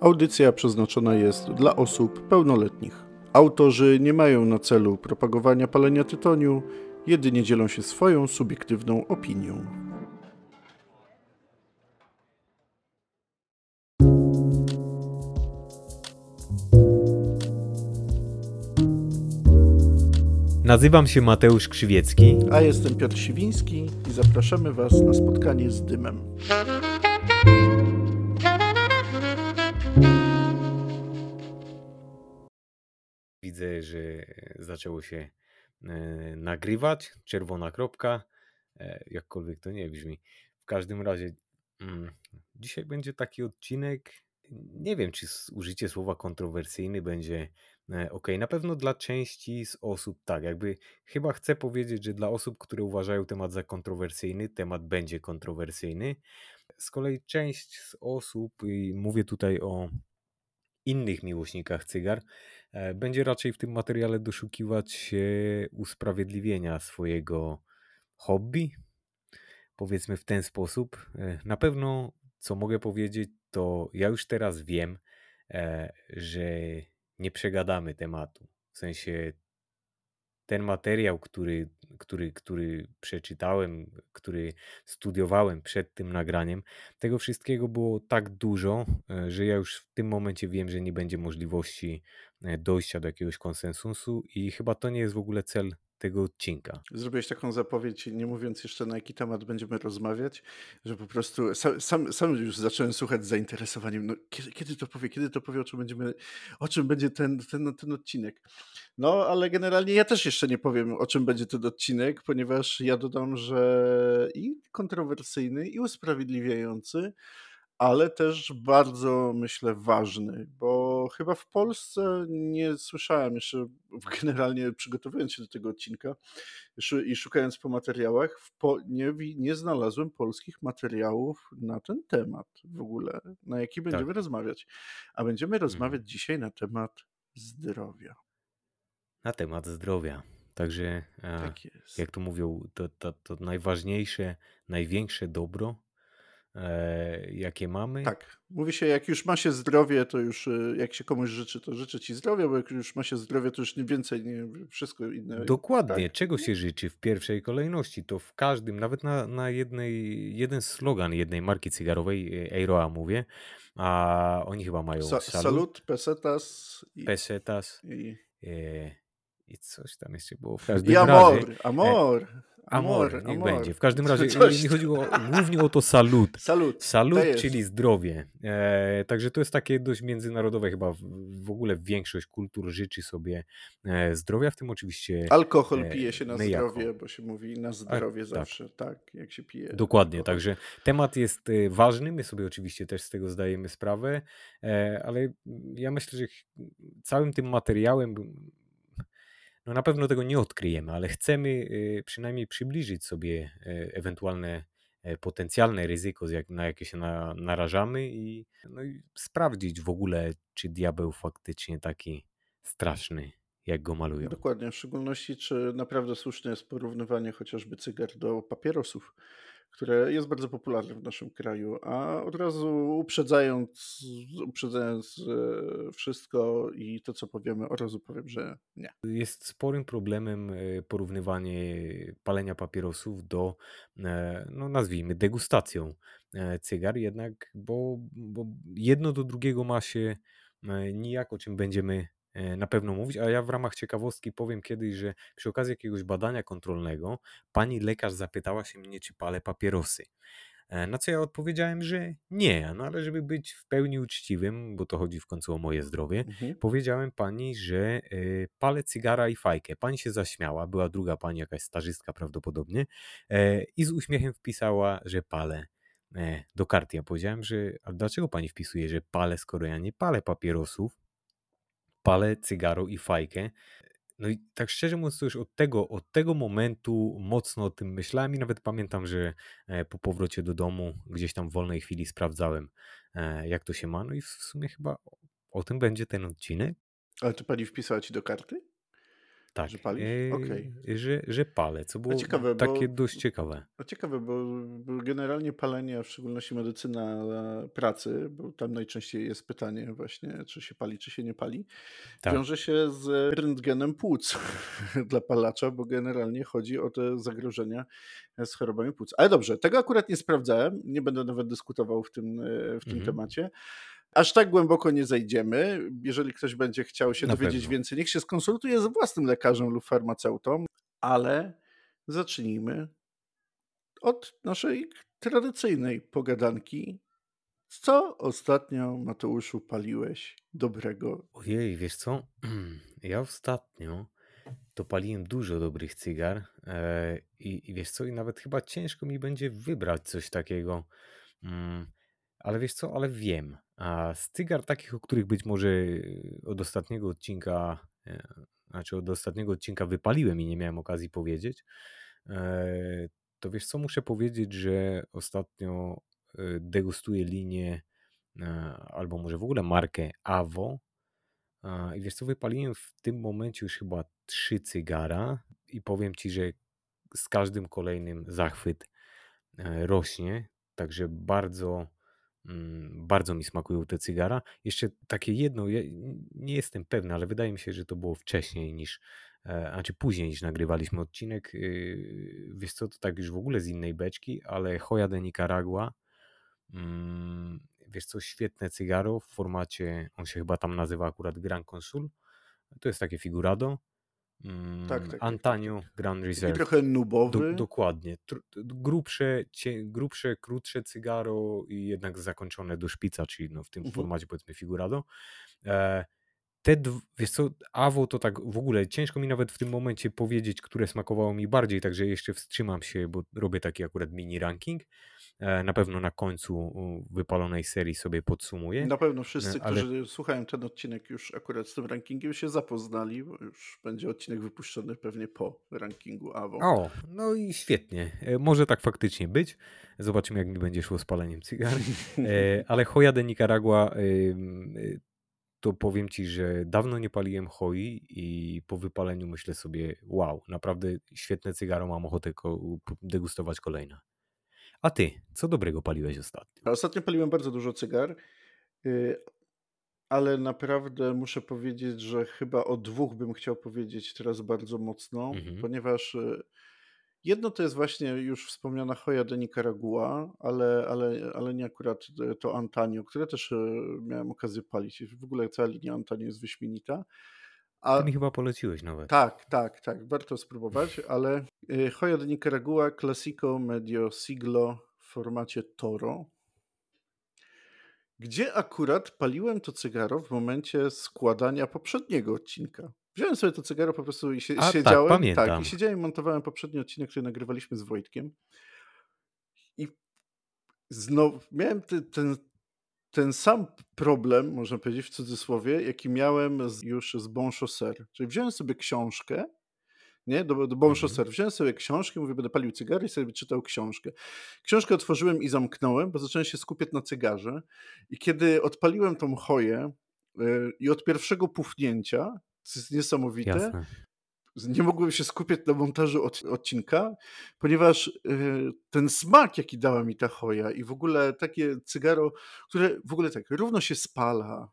Audycja przeznaczona jest dla osób pełnoletnich. Autorzy nie mają na celu propagowania palenia tytoniu, jedynie dzielą się swoją subiektywną opinią. Nazywam się Mateusz Krzywiecki. A jestem Piotr Siwiński i zapraszamy Was na spotkanie z dymem. Widzę, że zaczęło się e, nagrywać. Czerwona kropka. E, jakkolwiek to nie brzmi. W każdym razie, mm, dzisiaj będzie taki odcinek. Nie wiem, czy użycie słowa kontrowersyjny będzie e, ok. Na pewno dla części z osób tak. Jakby chyba chcę powiedzieć, że dla osób, które uważają temat za kontrowersyjny, temat będzie kontrowersyjny. Z kolei część z osób, i mówię tutaj o innych miłośnikach cygar, będzie raczej w tym materiale doszukiwać się usprawiedliwienia swojego hobby. Powiedzmy w ten sposób. E, na pewno, co mogę powiedzieć, to ja już teraz wiem, e, że nie przegadamy tematu. W sensie ten materiał, który, który, który przeczytałem, który studiowałem przed tym nagraniem, tego wszystkiego było tak dużo, e, że ja już w tym momencie wiem, że nie będzie możliwości e, dojścia do jakiegoś konsensusu i chyba to nie jest w ogóle cel tego odcinka. Zrobiłeś taką zapowiedź, nie mówiąc jeszcze na jaki temat będziemy rozmawiać, że po prostu sam, sam, sam już zacząłem słuchać z zainteresowaniem. No, kiedy, kiedy, to powie, kiedy to powie, o czym, będziemy, o czym będzie ten, ten, ten odcinek. No, ale generalnie ja też jeszcze nie powiem, o czym będzie ten odcinek, ponieważ ja dodam, że i kontrowersyjny, i usprawiedliwiający, ale też bardzo, myślę, ważny, bo chyba w Polsce nie słyszałem jeszcze, generalnie przygotowując się do tego odcinka i szukając po materiałach, nie, nie znalazłem polskich materiałów na ten temat w ogóle, na jaki będziemy tak. rozmawiać. A będziemy mhm. rozmawiać dzisiaj na temat zdrowia. Na temat zdrowia. Także, tak jak to mówią, to, to, to najważniejsze, największe dobro E, jakie mamy. Tak. Mówi się, jak już ma się zdrowie, to już e, jak się komuś życzy, to życzę ci zdrowia, bo jak już ma się zdrowie, to już nie więcej, nie wszystko inne. Dokładnie. Tak? Czego się życzy w pierwszej kolejności? To w każdym, nawet na, na jednej, jeden slogan jednej marki cygarowej, e, Eiroa mówię, a oni chyba mają Sa salut, salut pesetas. I, pesetas. I... I coś tam jeszcze było w każdym I amor, razie. Amor. Amor, niech amor. będzie. W każdym razie mi chodziło głównie o to salut. Salut, salut czyli zdrowie. E, także to jest takie dość międzynarodowe, chyba w, w, ogóle większość kultur życzy sobie e, zdrowia, w tym oczywiście. Alkohol e, pije się na zdrowie, bo się mówi na zdrowie A, tak. zawsze, tak. tak, jak się pije. Dokładnie, alkohol. także temat jest e, ważny, my sobie oczywiście też z tego zdajemy sprawę, e, ale ja myślę, że całym tym materiałem no na pewno tego nie odkryjemy, ale chcemy y, przynajmniej przybliżyć sobie y, ewentualne e, potencjalne ryzyko, na jakie się narażamy i, no i sprawdzić w ogóle, czy diabeł faktycznie taki straszny, jak go malują. Dokładnie, w szczególności czy naprawdę słuszne jest porównywanie chociażby cygar do papierosów które jest bardzo popularne w naszym kraju, a od razu uprzedzając, uprzedzając e, wszystko i to, co powiemy, od razu powiem, że nie. Jest sporym problemem e, porównywanie palenia papierosów do, e, no nazwijmy, degustacją cygar, jednak, bo, bo jedno do drugiego ma się nijak, o czym będziemy na pewno mówić, a ja w ramach ciekawostki powiem kiedyś, że przy okazji jakiegoś badania kontrolnego pani lekarz zapytała się mnie, czy palę papierosy. E, na co ja odpowiedziałem, że nie, no ale żeby być w pełni uczciwym, bo to chodzi w końcu o moje zdrowie, mhm. powiedziałem pani, że y, palę cygara i fajkę. Pani się zaśmiała, była druga pani, jakaś stażystka prawdopodobnie, y, i z uśmiechem wpisała, że palę do karty. Ja powiedziałem, że a dlaczego pani wpisuje, że palę, skoro ja nie palę papierosów? Palę cygaro i fajkę. No i tak szczerze mówiąc, to już od tego, od tego momentu mocno o tym myślałem i nawet pamiętam, że e, po powrocie do domu gdzieś tam w wolnej chwili sprawdzałem, e, jak to się ma. No i w sumie chyba o tym będzie ten odcinek. Ale czy pani wpisała ci do karty? Tak, Że palisz? Okej. yy, że, że palę, co było ciekawe, takie bo dość ciekawe. a ciekawe, bo bo generalnie palenie, a w szczególności medycyna pracy, bo tam najczęściej jest pytanie właśnie, czy się pali, czy się nie pali, Tak. wiąże się z rentgenem płuc dla palacza, bo generalnie chodzi o te zagrożenia z chorobami płuc. Ale dobrze, tego akurat nie sprawdzałem, nie będę nawet dyskutował w tym, w tym Mhm. temacie. Aż tak głęboko nie zajdziemy. Jeżeli ktoś będzie chciał się Na dowiedzieć pewno. więcej, niech się skonsultuje z własnym lekarzem lub farmaceutą, ale zacznijmy od naszej tradycyjnej pogadanki. Co ostatnio, Mateuszu, paliłeś dobrego? Ojej, wiesz co? Ja ostatnio to paliłem dużo dobrych cygar e, i, i wiesz co? I nawet chyba ciężko mi będzie wybrać coś takiego. Mm, ale wiesz co? Ale wiem. A z cygar takich, o których być może e, od ostatniego odcinka, e, znaczy od ostatniego odcinka wypaliłem i nie miałem okazji powiedzieć, e, to wiesz co? Muszę powiedzieć, że ostatnio degustuję linię albo może w ogóle markę Avo. A, I wiesz co, wypaliłem w tym momencie już chyba trzy cygara i powiem ci, że z każdym kolejnym zachwyt rośnie, także bardzo, bardzo mi smakują te cygara. Jeszcze takie jedno, ja nie jestem pewny, ale wydaje mi się, że to było wcześniej niż, e, znaczy później niż nagrywaliśmy odcinek. Yy, Wiesz co, to tak już w ogóle z innej beczki, ale Hoya de Nicaragua, mm, wiesz co, świetne cygaro w formacie, on się chyba tam nazywa akurat Grand Consul. To jest takie figurado. Tak, Mm, tak, tak, tak, tak. Antanio Grand Reserve. trochę Do, nubowy. dokładnie. Tr- grubsze, grubsze, krótsze cygaro i jednak zakończone do szpica, czyli no w tym Mhm. formacie powiedzmy figurado. E, te, wiesz co, Awo to tak w ogóle ciężko mi nawet w tym momencie powiedzieć, które smakowało mi bardziej, także jeszcze wstrzymam się, bo robię taki akurat mini ranking. E, Na pewno na końcu wypalonej serii sobie podsumuję, Na pewno e, wszyscy, ale którzy słuchają ten odcinek już akurat z tym rankingiem się zapoznali, bo już będzie odcinek wypuszczony pewnie po rankingu AWO. O, no i świetnie. E, Może tak faktycznie być. Zobaczymy, jak mi będzie szło z paleniem cygar. Ale Hoya de Nicaragua, y, to powiem ci, że dawno nie paliłem hoi i po wypaleniu myślę sobie, wow, naprawdę świetne cygaro, mam ochotę degustować kolejne. A ty, co dobrego paliłeś ostatnio? Ostatnio paliłem bardzo dużo cygar, y, ale naprawdę muszę powiedzieć, że chyba o dwóch bym chciał powiedzieć teraz bardzo mocno, Mhm. ponieważ y, jedno to jest właśnie już wspomniana Hoya de Nicaragua, ale, ale, ale nie akurat to Antanio, które też y, miałem okazję palić. W ogóle cała linia Antanio jest wyśmienita. Ty A mi chyba poleciłeś nawet. tak, tak, tak, warto spróbować, ale y, Hoya de Nicaragua Classico Medio Siglo w formacie Toro, gdzie akurat paliłem to cygaro w momencie składania poprzedniego odcinka. Wziąłem sobie to cygaro po prostu i sie, A tak, siedziałem, tak, pamiętam. i siedziałem i montowałem poprzedni odcinek, który nagrywaliśmy z Wojtkiem i znowu miałem ty, ten, ten sam problem, można powiedzieć w cudzysłowie, jaki miałem z, już z Bon Chausser. Czyli wziąłem sobie książkę, nie, do, do Bon Mhm. Chausser. Wziąłem sobie książkę, mówię, będę palił cygary i sobie czytał książkę. Książkę otworzyłem i zamknąłem, bo zacząłem się skupiać na cygarze i kiedy odpaliłem tą choję yy, i od pierwszego pufnięcia, to jest niesamowite, Jasne. Nie mogłem się skupiać na montażu od, odcinka, ponieważ y, ten smak, jaki dała mi ta choja i w ogóle takie cygaro, które w ogóle tak równo się spala,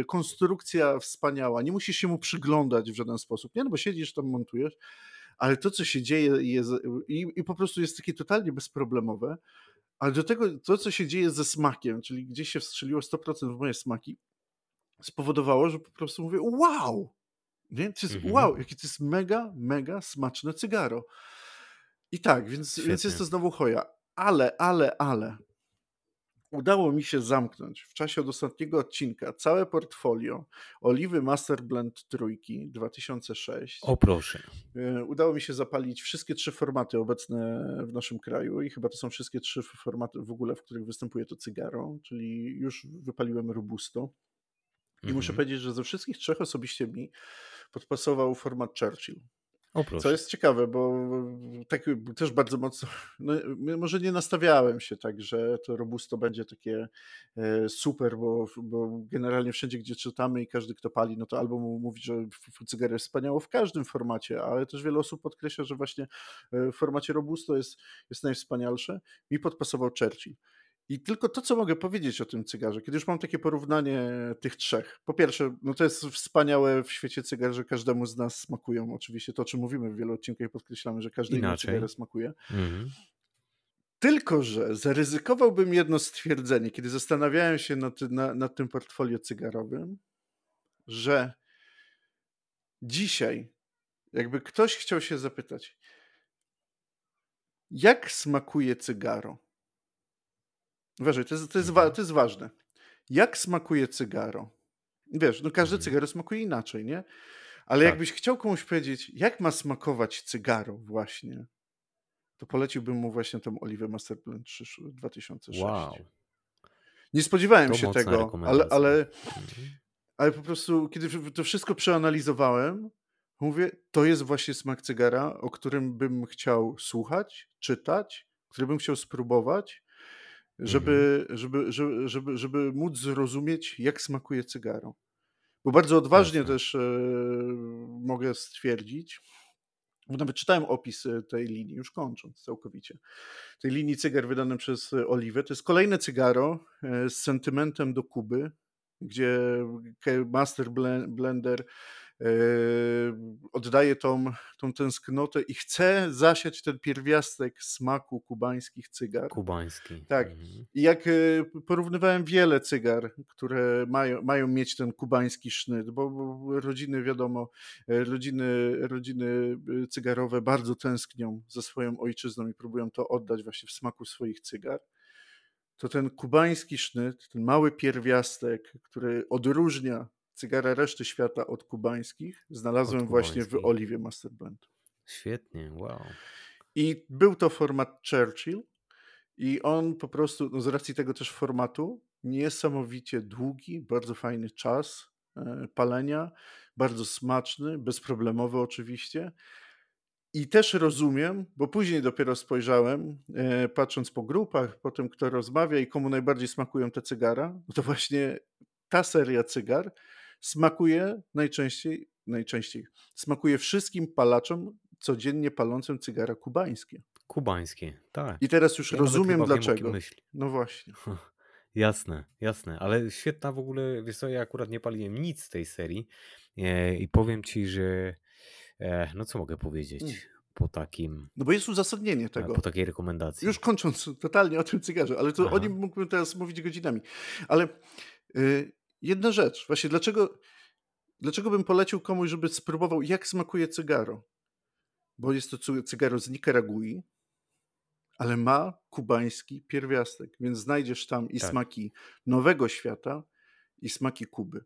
y, konstrukcja wspaniała, nie musisz się mu przyglądać w żaden sposób, nie? No bo siedzisz tam, montujesz, ale to, co się dzieje jest, i, i po prostu jest takie totalnie bezproblemowe, ale do tego to, co się dzieje ze smakiem, czyli gdzieś się wstrzeliło 100% w moje smaki, spowodowało, że po prostu mówię, wow! Nie? To jest, Mhm. wow, jakie to jest mega, mega smaczne cygaro. I tak, więc, więc jest to znowu choja. Ale, ale, ale udało mi się zamknąć w czasie od ostatniego odcinka całe portfolio Oliwy Master Blend Trójki 2006. O proszę. E, Udało mi się zapalić wszystkie trzy formaty obecne w naszym kraju i chyba to są wszystkie trzy formaty w ogóle, w których występuje to cygaro, czyli już wypaliłem Robusto. I muszę Mhm. powiedzieć, że ze wszystkich trzech osobiście mi podpasował format Churchill. O Co jest ciekawe, bo tak też bardzo mocno, no, może nie nastawiałem się tak, że to Robusto będzie takie e, super, bo, bo generalnie wszędzie, gdzie czytamy i każdy, kto pali, no to albo mówi, że cygara jest wspaniała w każdym formacie, ale też wiele osób podkreśla, że właśnie e, w formacie Robusto jest, jest najwspanialsze. Mi podpasował Churchill. I tylko to, co mogę powiedzieć o tym cygarze, kiedy już mam takie porównanie tych trzech. Po pierwsze, no to jest wspaniałe w świecie cygar, że każdemu z nas smakują. Oczywiście to, o czym mówimy w wielu odcinkach, podkreślamy, że każdy inny cygar smakuje. Mhm. Tylko, że zaryzykowałbym jedno stwierdzenie, kiedy zastanawiałem się nad, nad, nad tym portfolio cygarowym, że dzisiaj, jakby ktoś chciał się zapytać, jak smakuje cygaro? Uważaj, to jest, to, jest, to jest ważne. Jak smakuje cygaro? Wiesz, no każde mhm. cygaro smakuje inaczej, nie? Ale tak. jakbyś chciał komuś powiedzieć, jak ma smakować cygaro właśnie, to poleciłbym mu właśnie tą Oliwę Master Blend 2006. Wow. Nie spodziewałem to się tego, ale, ale, mhm. ale po prostu, kiedy to wszystko przeanalizowałem, mówię, to jest właśnie smak cygara, o którym bym chciał słuchać, czytać, który bym chciał spróbować żeby, mhm. żeby, żeby, żeby, żeby móc zrozumieć, jak smakuje cygaro. Bo bardzo odważnie Jasne. też e, mogę stwierdzić, bo nawet czytałem opis e, tej linii, już kończąc całkowicie, tej linii cygar wydanej przez Oliwę. To jest kolejne cygaro e, z sentymentem do Kuby, gdzie Master Blender oddaje tą, tą tęsknotę i chce zasiać ten pierwiastek smaku kubańskich cygar. Kubański. Tak. Mhm. I jak y, porównywałem wiele cygar, które mają, mają mieć ten kubański sznyt, bo, bo rodziny, wiadomo, e, rodziny, rodziny y, cygarowe bardzo tęsknią za swoją ojczyzną i próbują to oddać właśnie w smaku swoich cygar to ten kubański sznyt, ten mały pierwiastek, który odróżnia cygara reszty świata od kubańskich znalazłem od właśnie w Oliwie Master Blend. Świetnie, wow. I był to format Churchill i on po prostu, no z racji tego też formatu, niesamowicie długi, bardzo fajny czas e, palenia, bardzo smaczny, bezproblemowy oczywiście. I też rozumiem, bo później dopiero spojrzałem, e, patrząc po grupach, po tym, kto rozmawia i komu najbardziej smakują te cygara, no to właśnie ta seria cygar Smakuje najczęściej, najczęściej, smakuje wszystkim palaczom codziennie palącym cygara kubańskie. Kubańskie, tak. I teraz już ja rozumiem dlaczego. No właśnie. Jasne, jasne, ale świetna w ogóle, wiesz co, ja akurat nie paliłem nic z tej serii e, i powiem ci, że e, no co mogę powiedzieć mm. po takim... No bo jest uzasadnienie tego. Po takiej rekomendacji. Już kończąc totalnie o tym cygarze, ale to Aha. o nim mógłbym teraz mówić godzinami. Ale y, jedna rzecz, właśnie dlaczego, dlaczego bym polecił komuś, żeby spróbował, jak smakuje cygaro? Bo jest to cygaro z Nikaragui, ale ma kubański pierwiastek, więc znajdziesz tam i tak. smaki nowego świata, i smaki Kuby.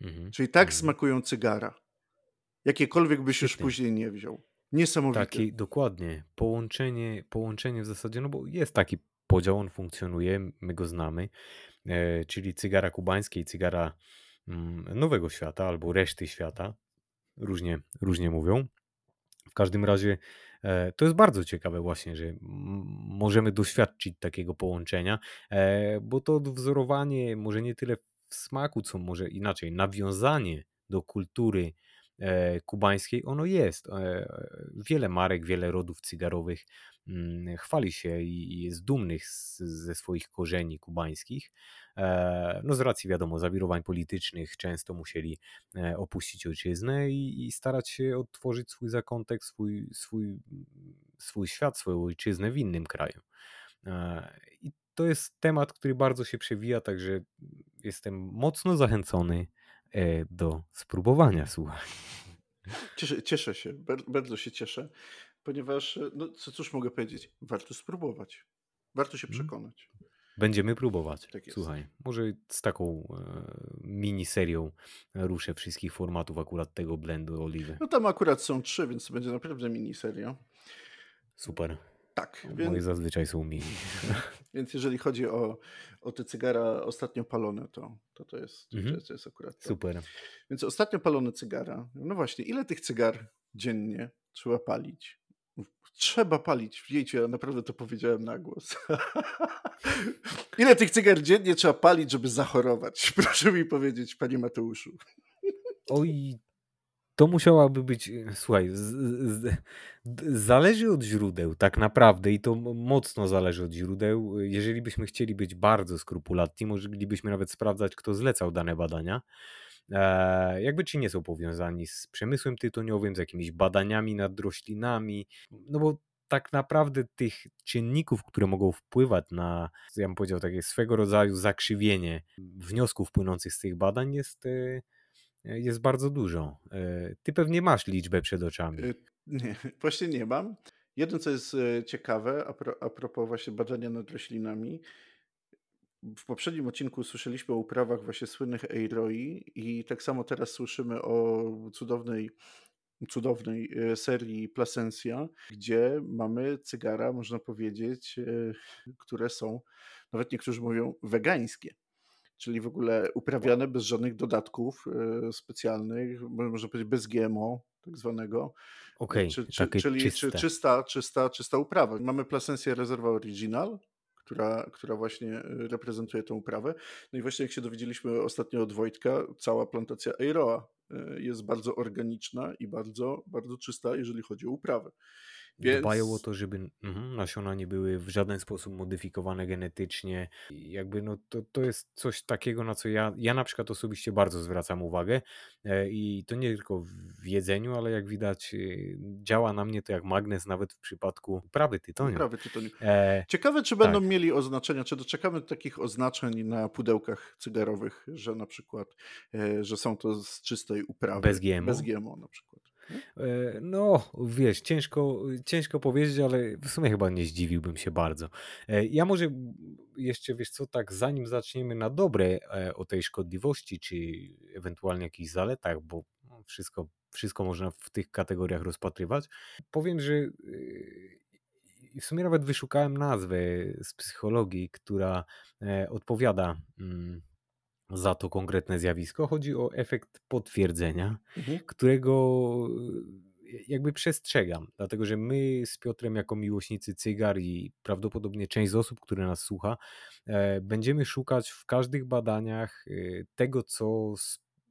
Mhm. Czyli tak mhm. smakują cygara. Jakiekolwiek byś Świetnie. już później nie wziął. Niesamowite. Taki, dokładnie. Połączenie, połączenie w zasadzie, no bo jest taki podział, on funkcjonuje, my go znamy. E, czyli cygara kubańskie i cygara mm, Nowego Świata albo reszty świata. Różnie, różnie mówią. W każdym razie e, to jest bardzo ciekawe właśnie, że możemy doświadczyć takiego połączenia, e, bo to wzorowanie może nie tyle w smaku, co może inaczej, nawiązanie do kultury kubańskiej, ono jest. Wiele marek, wiele rodów cygarowych Mm, chwali się i jest dumnych ze swoich korzeni kubańskich. E, no z racji wiadomo zawirowań politycznych często musieli e, opuścić ojczyznę i, i starać się odtworzyć swój zakątek, swój, swój, swój świat, swoją ojczyznę w innym kraju. E, I to jest temat, który bardzo się przewija, także jestem mocno zachęcony do spróbowania, słuchaj. Cieszę, cieszę się, bardzo się cieszę ponieważ, e, no co, cóż mogę powiedzieć, warto spróbować. Warto się mhm. przekonać. Będziemy próbować. Tak Słuchaj, może z taką e, mini serią ruszę wszystkich formatów akurat tego blendu oliwy. No tam akurat są trzy, więc to będzie naprawdę mini seria. Super. Tak. Więc... Moje zazwyczaj są mini. więc jeżeli chodzi o, o te cygara ostatnio palone, to to, to, jest, mhm. to, jest, to jest akurat to. Super. Więc ostatnio palone cygara. No właśnie, ile tych cygar dziennie trzeba palić. Trzeba palić. Wiecie, ja naprawdę to powiedziałem na głos. Ile tych cygar dziennie trzeba palić, żeby zachorować? Proszę mi powiedzieć, panie Mateuszu. Oj, to musiałaby być, e, słuchaj, z, z, zależy od źródeł tak naprawdę i to mocno zależy od źródeł. Jeżeli byśmy chcieli być bardzo skrupulatni, moglibyśmy nawet sprawdzać, kto zlecał dane badania. E, jakby czy nie są powiązani z przemysłem tytoniowym, z jakimiś badaniami nad roślinami, no bo tak naprawdę tych czynników, które mogą wpływać na, ja bym powiedział, takie swego rodzaju zakrzywienie wniosków płynących z tych badań jest, e, jest bardzo dużo. E, ty pewnie masz liczbę przed oczami. Nie, właśnie nie mam. Jedno, co jest ciekawe, a, pro, a propos właśnie badania nad roślinami, w poprzednim odcinku słyszeliśmy o uprawach właśnie słynnych Eiroi i tak samo teraz słyszymy o cudownej, cudownej e, serii Plasencia, gdzie mamy cygara, można powiedzieć, e, które są, nawet niektórzy mówią, wegańskie. Czyli w ogóle uprawiane bez żadnych dodatków e, specjalnych, można powiedzieć bez GMO, tak zwanego. Okay, czyli czyste. czysta, czysta, czysta uprawa. Mamy Plasencia Reserva Original, która, która właśnie y, reprezentuje tę uprawę. No i właśnie jak się dowiedzieliśmy ostatnio od Wojtka, cała plantacja Eiroa y, jest bardzo organiczna i bardzo, bardzo czysta, jeżeli chodzi o uprawę. Więc... Dbają o to, żeby mhm, nasiona nie były w żaden sposób modyfikowane genetycznie. jakby no, to, to jest coś takiego, na co ja, ja na przykład osobiście bardzo zwracam uwagę. E, I to nie tylko w jedzeniu, ale jak widać, y, działa na mnie to jak magnes nawet w przypadku prawy tytoniu. Prawy tytoniu. E, Ciekawe, czy będą tak. mieli oznaczenia, czy doczekamy takich oznaczeń na pudełkach cygarowych, że na przykład, e, że są to z czystej uprawy. Bez GMO. Bez GMO na przykład. E, no, wiesz, ciężko, ciężko powiedzieć, ale w sumie chyba nie zdziwiłbym się bardzo. E, ja może jeszcze, wiesz co, tak zanim zaczniemy na dobre e, o tej szkodliwości, czy ewentualnie jakichś zaletach, bo wszystko, wszystko można w tych kategoriach rozpatrywać, powiem, że w sumie nawet wyszukałem nazwę z psychologii, która odpowiada mm, za to konkretne zjawisko. Chodzi o efekt potwierdzenia, mhm. którego e, jakby przestrzegam, dlatego że my z Piotrem, jako miłośnicy cygar i prawdopodobnie część z osób, które nas słucha, e, będziemy szukać w każdych badaniach e, tego, co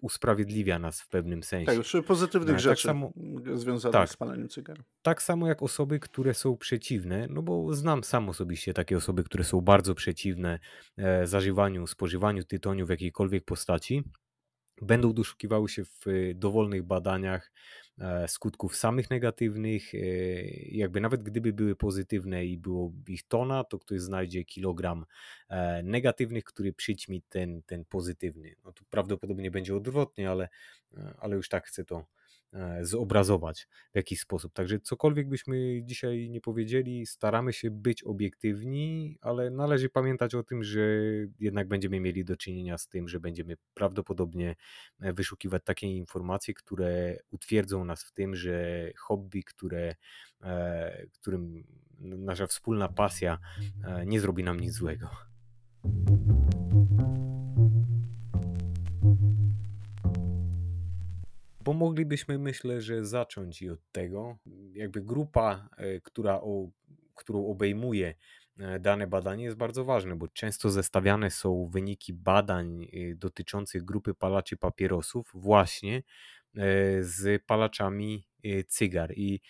usprawiedliwia nas w pewnym sensie. Tak, już pozytywnych tak rzeczy samo, związanych tak, z paleniem cygar. Tak samo jak osoby, które są przeciwne, no bo znam sam osobiście takie osoby, które są bardzo przeciwne e, zażywaniu, spożywaniu tytoniu w jakiejkolwiek postaci, będą doszukiwały się w dowolnych badaniach E, skutków samych negatywnych. E, jakby nawet gdyby były pozytywne i było ich tona, to ktoś znajdzie kilogram e, negatywnych, który przyćmi ten, ten pozytywny. No to prawdopodobnie będzie odwrotnie, ale, ale już tak chcę to E, zobrazować w jakiś sposób. Także cokolwiek byśmy dzisiaj nie powiedzieli, staramy się być obiektywni, ale należy pamiętać o tym, że jednak będziemy mieli do czynienia z tym, że będziemy prawdopodobnie e, wyszukiwać takie informacje, które utwierdzą nas w tym, że hobby, które, e, którym nasza wspólna pasja nie zrobi nam nic złego. Bo moglibyśmy, myślę, że zacząć i od tego. Jakby grupa, e, która o, którą obejmuje e, dane badanie jest bardzo ważne, bo często zestawiane są wyniki badań e, dotyczących grupy palaczy papierosów właśnie z palaczami cygar. I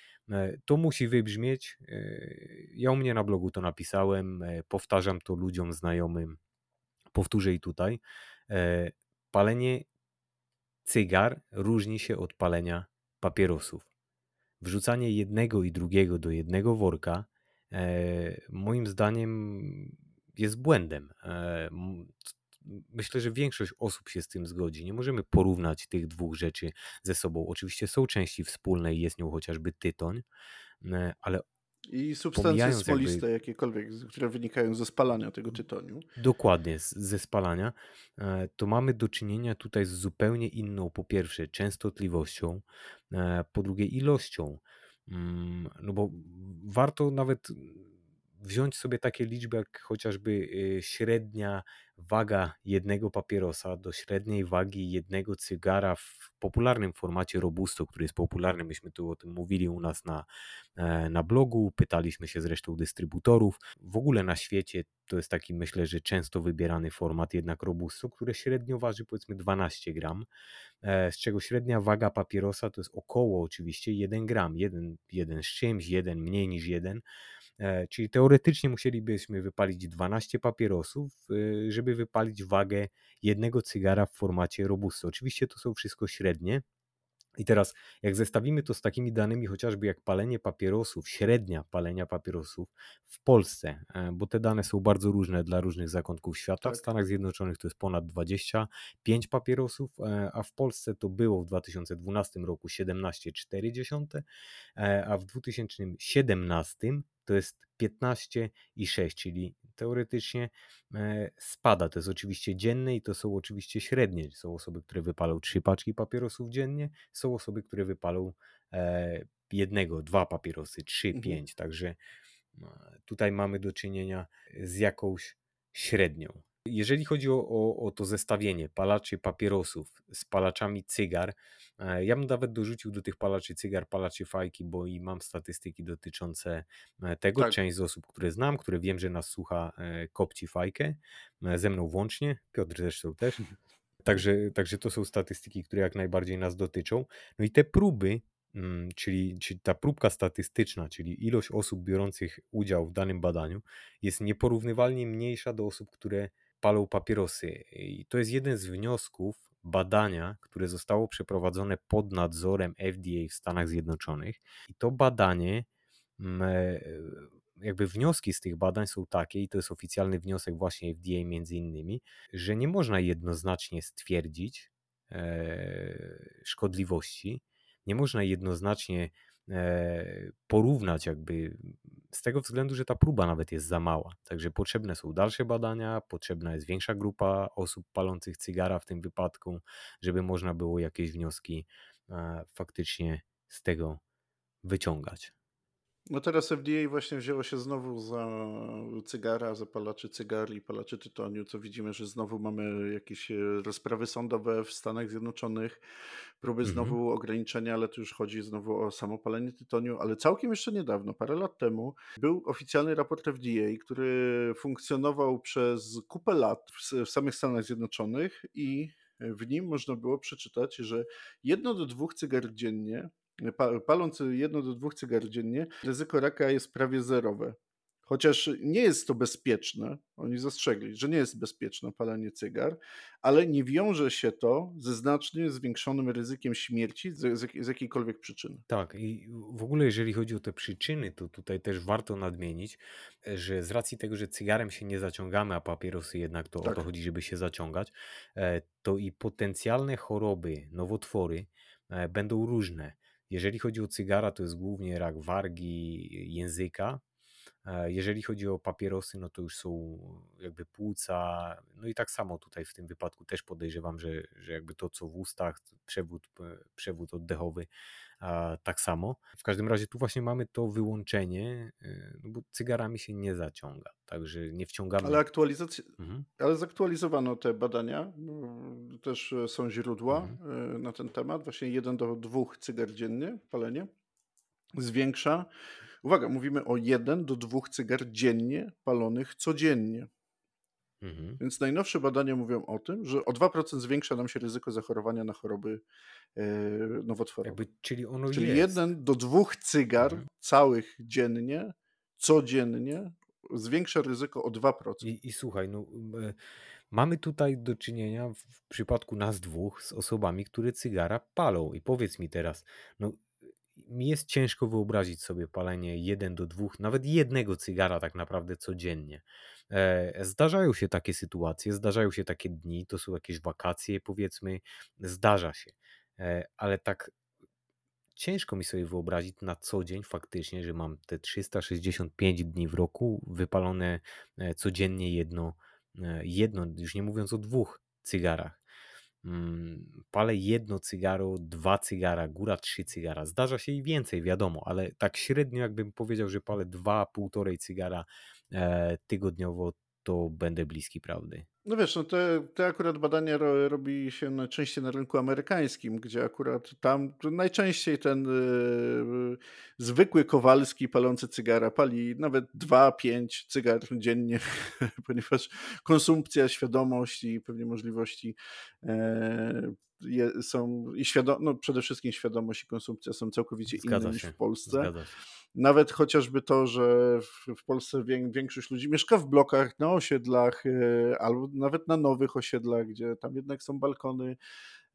to musi wybrzmieć. Ja u mnie na blogu to napisałem, powtarzam to ludziom znajomym, powtórzę i tutaj. Palenie Cygar różni się od palenia papierosów. Wrzucanie jednego i drugiego do jednego worka e, moim zdaniem jest błędem. E, myślę, że większość osób się z tym zgodzi. Nie możemy porównać tych dwóch rzeczy ze sobą. Oczywiście są części wspólne i jest nią chociażby tytoń, e, ale i substancje smoliste jakby, jakiekolwiek, które wynikają ze spalania tego tytoniu. Dokładnie, ze spalania. E, to mamy do czynienia tutaj z zupełnie inną, po pierwsze, częstotliwością, e, po drugie, ilością. Mm, no bo warto nawet wziąć sobie takie liczby jak chociażby y, średnia waga jednego papierosa do średniej wagi jednego cygara w popularnym formacie Robusto, który jest popularny. Myśmy tu o tym mówili u nas na, e, na blogu, pytaliśmy się zresztą dystrybutorów. W ogóle na świecie to jest taki, myślę, że często wybierany format jednak Robusto, które średnio waży powiedzmy 12 gram, e, z czego średnia waga papierosa to jest około oczywiście 1 gram, jeden, jeden z czymś, jeden mniej niż jeden. E, czyli teoretycznie musielibyśmy wypalić 12 papierosów, e, żeby wypalić wagę jednego cygara w formacie robusto. Oczywiście to są wszystko średnie, i teraz, jak zestawimy to z takimi danymi, chociażby jak palenie papierosów, średnia palenia papierosów w Polsce, e, bo te dane są bardzo różne dla różnych zakątków świata. Tak. W Stanach Zjednoczonych to jest ponad 25 papierosów, a w Polsce to było w 2012 roku 17,4, a w 2017 to jest 15,6, czyli teoretycznie e, spada. To jest oczywiście dzienne i to są oczywiście średnie. Są osoby, które wypalą trzy paczki papierosów dziennie, są osoby, które wypalą e, jednego, dwa papierosy, trzy, mhm. pięć. Także e, tutaj mamy do czynienia z jakąś średnią. Jeżeli chodzi o, o, o, to zestawienie palaczy papierosów z palaczami cygar, e, ja bym nawet dorzucił do tych palaczy cygar palaczy fajki, bo i mam statystyki dotyczące e, tego. Tak. Część z osób, które znam, które wiem, że nas słucha, e, kopci fajkę, ze mną włącznie, Piotr zresztą też. Także, także to są statystyki, które jak najbardziej nas dotyczą. No i te próby, mm, czyli, czyli ta próbka statystyczna, czyli ilość osób biorących udział w danym badaniu, jest nieporównywalnie mniejsza do osób, które palą papierosy. I to jest jeden z wniosków badania, które zostało przeprowadzone pod nadzorem FDA w Stanach Zjednoczonych. I to badanie, mm, e, jakby wnioski z tych badań są takie, i to jest oficjalny wniosek właśnie FDA między innymi, że nie można jednoznacznie stwierdzić e, szkodliwości, nie można jednoznacznie porównać jakby z tego względu, że ta próba nawet jest za mała. Także potrzebne są dalsze badania, potrzebna jest większa grupa osób palących cygara w tym wypadku, żeby można było jakieś wnioski e, faktycznie z tego wyciągać. No teraz FDA właśnie wzięło się znowu za cygara, za palaczy cygar i palaczy tytoniu, co widzimy, że znowu mamy jakieś e, rozprawy sądowe w Stanach Zjednoczonych, próby mhm. znowu ograniczenia, ale tu już chodzi znowu o samopalenie tytoniu, ale całkiem jeszcze niedawno, parę lat temu, był oficjalny raport FDA, który funkcjonował przez kupę lat w, w samych Stanach Zjednoczonych i w nim można było przeczytać, że jedno do dwóch cygar dziennie paląc jedno do dwóch cygar dziennie, ryzyko raka jest prawie zerowe. Chociaż nie jest to bezpieczne, oni zastrzegli, że nie jest bezpieczne palenie cygar, ale nie wiąże się to ze znacznie zwiększonym ryzykiem śmierci z, z, jakiejkolwiek przyczyny. Tak, i w ogóle jeżeli chodzi o te przyczyny, to tutaj też warto nadmienić, że z racji tego, że cygarem się nie zaciągamy, a papierosy jednak to tak. o to chodzi, żeby się zaciągać, e, to i potencjalne choroby, nowotwory e, będą różne. Jeżeli chodzi o cygara, to jest głównie rak wargi, języka. E, jeżeli chodzi o papierosy, no to już są jakby płuca. No i tak samo tutaj w tym wypadku też podejrzewam, że, że jakby to, co w ustach, przewód, przewód oddechowy, tak samo. W każdym razie tu właśnie mamy to wyłączenie, e, no bo cygarami się nie zaciąga, także nie wciągamy. Ale, aktualizacja, mhm. ale zaktualizowano te badania, też są źródła mhm. E, na ten temat, właśnie jeden do dwóch cygar dziennie, palenie, zwiększa, uwaga, mówimy o jeden do dwóch cygar dziennie palonych codziennie. Mhm. Więc najnowsze badania mówią o tym, że o 2% zwiększa nam się ryzyko zachorowania na choroby e, nowotworowe. Jakby, czyli ono czyli jest. jeden do dwóch cygar mhm. całych dziennie, codziennie zwiększa ryzyko o 2%. I, i słuchaj, no, e, mamy tutaj do czynienia w przypadku nas dwóch z osobami, które cygara palą. I powiedz mi teraz, no mi jest ciężko wyobrazić sobie palenie jeden do dwóch, nawet jednego cygara tak naprawdę codziennie. E, zdarzają się takie sytuacje, zdarzają się takie dni, to są jakieś wakacje, powiedzmy, zdarza się, e, ale tak ciężko mi sobie wyobrazić na co dzień faktycznie, że mam te 365 dni w roku wypalone e, codziennie jedno, jedno już nie mówiąc o dwóch cygarach. Mm, palę jedno cygaro, dwa cygara, góra trzy cygara. Zdarza się i więcej, wiadomo, ale tak średnio jakbym powiedział, że palę dwa, półtorej cygara e, tygodniowo, to będę bliski prawdy. No wiesz, no te, te akurat badania ro, robi się najczęściej na rynku amerykańskim, gdzie akurat tam najczęściej ten y, zwykły Kowalski palący cygara pali nawet 2-5 cygar dziennie, ponieważ konsumpcja, świadomość i pewnie możliwości e, je, są i świadom, no przede wszystkim świadomość i konsumpcja są całkowicie Zgadza inne się. niż w Polsce. Nawet chociażby to, że w, w Polsce większość ludzi mieszka w blokach, na osiedlach, e, albo nawet na nowych osiedlach, gdzie tam jednak są balkony,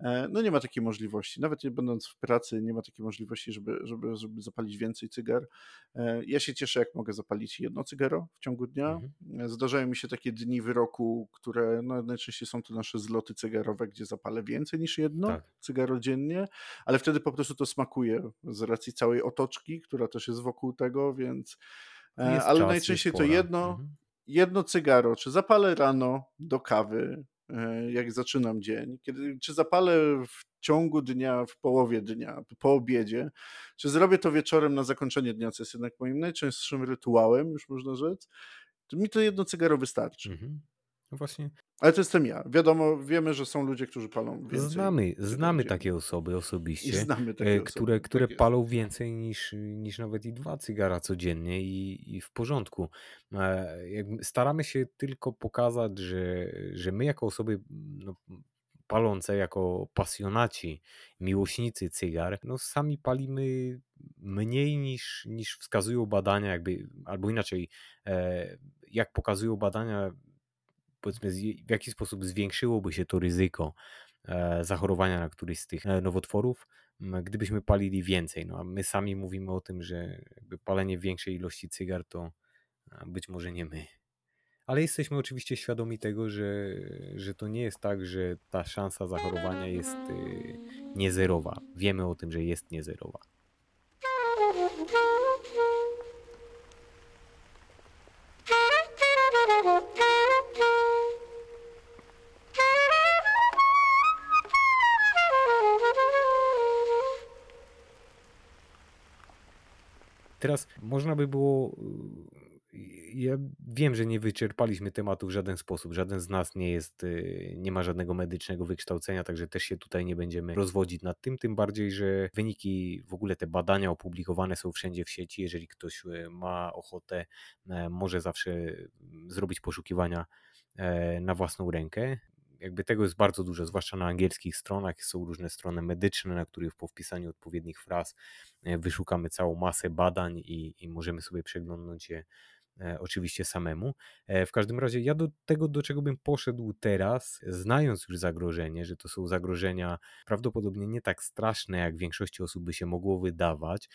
no nie ma takiej możliwości. Nawet nie będąc w pracy, nie ma takiej możliwości, żeby, żeby, żeby zapalić więcej cygar. E, ja się cieszę, jak mogę zapalić jedno cygaro w ciągu dnia. Mhm. E, zdarzają mi się takie dni wyroku, które no, najczęściej są to nasze zloty cygarowe, gdzie zapalę więcej niż jedno tak. cygaro dziennie, ale wtedy po prostu to smakuje z racji całej otoczki, która też jest wokół tego, więc. Jest ale czas, najczęściej to jedno, mhm. jedno cygaro, czy zapalę rano do kawy, E, jak zaczynam dzień, kiedy, czy zapalę w ciągu dnia, w połowie dnia, po obiedzie, czy zrobię to wieczorem na zakończenie dnia, co jest jednak moim najczęstszym rytuałem, już można rzec, to mi to jedno cygaro wystarczy. Mhm. No właśnie. Ale to jestem ja. Wiadomo, wiemy, że są ludzie, którzy palą więcej. Znamy, znamy takie osoby osobiście, znamy takie które, osoby. które tak palą więcej niż, niż nawet i dwa cygara codziennie i, i w porządku. E, staramy się tylko pokazać, że, że my jako osoby no, palące, jako pasjonaci, miłośnicy cygar, no sami palimy mniej niż, niż wskazują badania, jakby, albo inaczej, e, jak pokazują badania powiedzmy, w jaki sposób zwiększyłoby się to ryzyko e, zachorowania na któryś z tych e, nowotworów, gdybyśmy palili więcej. No, a my sami mówimy o tym, że palenie większej ilości cygar to być może nie my. Ale jesteśmy oczywiście świadomi tego, że, że to nie jest tak, że ta szansa zachorowania jest y, niezerowa. Wiemy o tym, że jest niezerowa. Teraz można by było. Y, ja wiem, że nie wyczerpaliśmy tematu w żaden sposób. Żaden z nas nie jest, y, nie ma żadnego medycznego wykształcenia, także też się tutaj nie będziemy rozwodzić nad tym. Tym bardziej, że wyniki, w ogóle te badania opublikowane są wszędzie w sieci. Jeżeli ktoś y, ma ochotę, może zawsze zrobić poszukiwania na własną rękę jakby tego jest bardzo dużo, zwłaszcza na angielskich stronach. Są różne strony medyczne, na których po wpisaniu odpowiednich fraz e, wyszukamy całą masę badań i, i możemy sobie przeglądnąć je e, oczywiście samemu. E, w każdym razie ja do tego, do czego bym poszedł teraz, znając już zagrożenie, że to są zagrożenia prawdopodobnie nie tak straszne, jak większości osób by się mogło wydawać,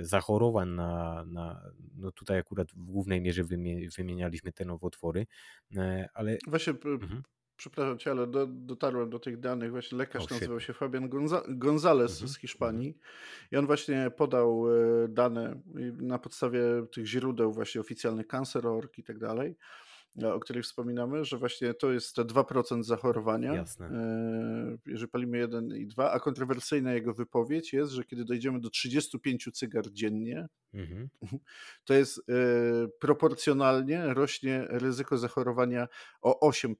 zachorowań na, na no tutaj akurat w głównej mierze wymienialiśmy te nowotwory, ale... Właśnie mhm przepraszam cię, ale do, dotarłem do tych danych. Właśnie lekarz oh, nazywał się Fabian Gonza Gonzalez mm -hmm. z Hiszpanii mm -hmm. i on właśnie podał e, dane na podstawie tych źródeł właśnie oficjalnych Cancer.org i tak dalej o których wspominamy, że właśnie to jest te 2% zachorowania, Jasne. E, jeżeli palimy 1 i 2, a kontrowersyjna jego wypowiedź jest, że kiedy dojdziemy do 35 cygar dziennie, mhm. to jest e, proporcjonalnie rośnie ryzyko zachorowania o 8%.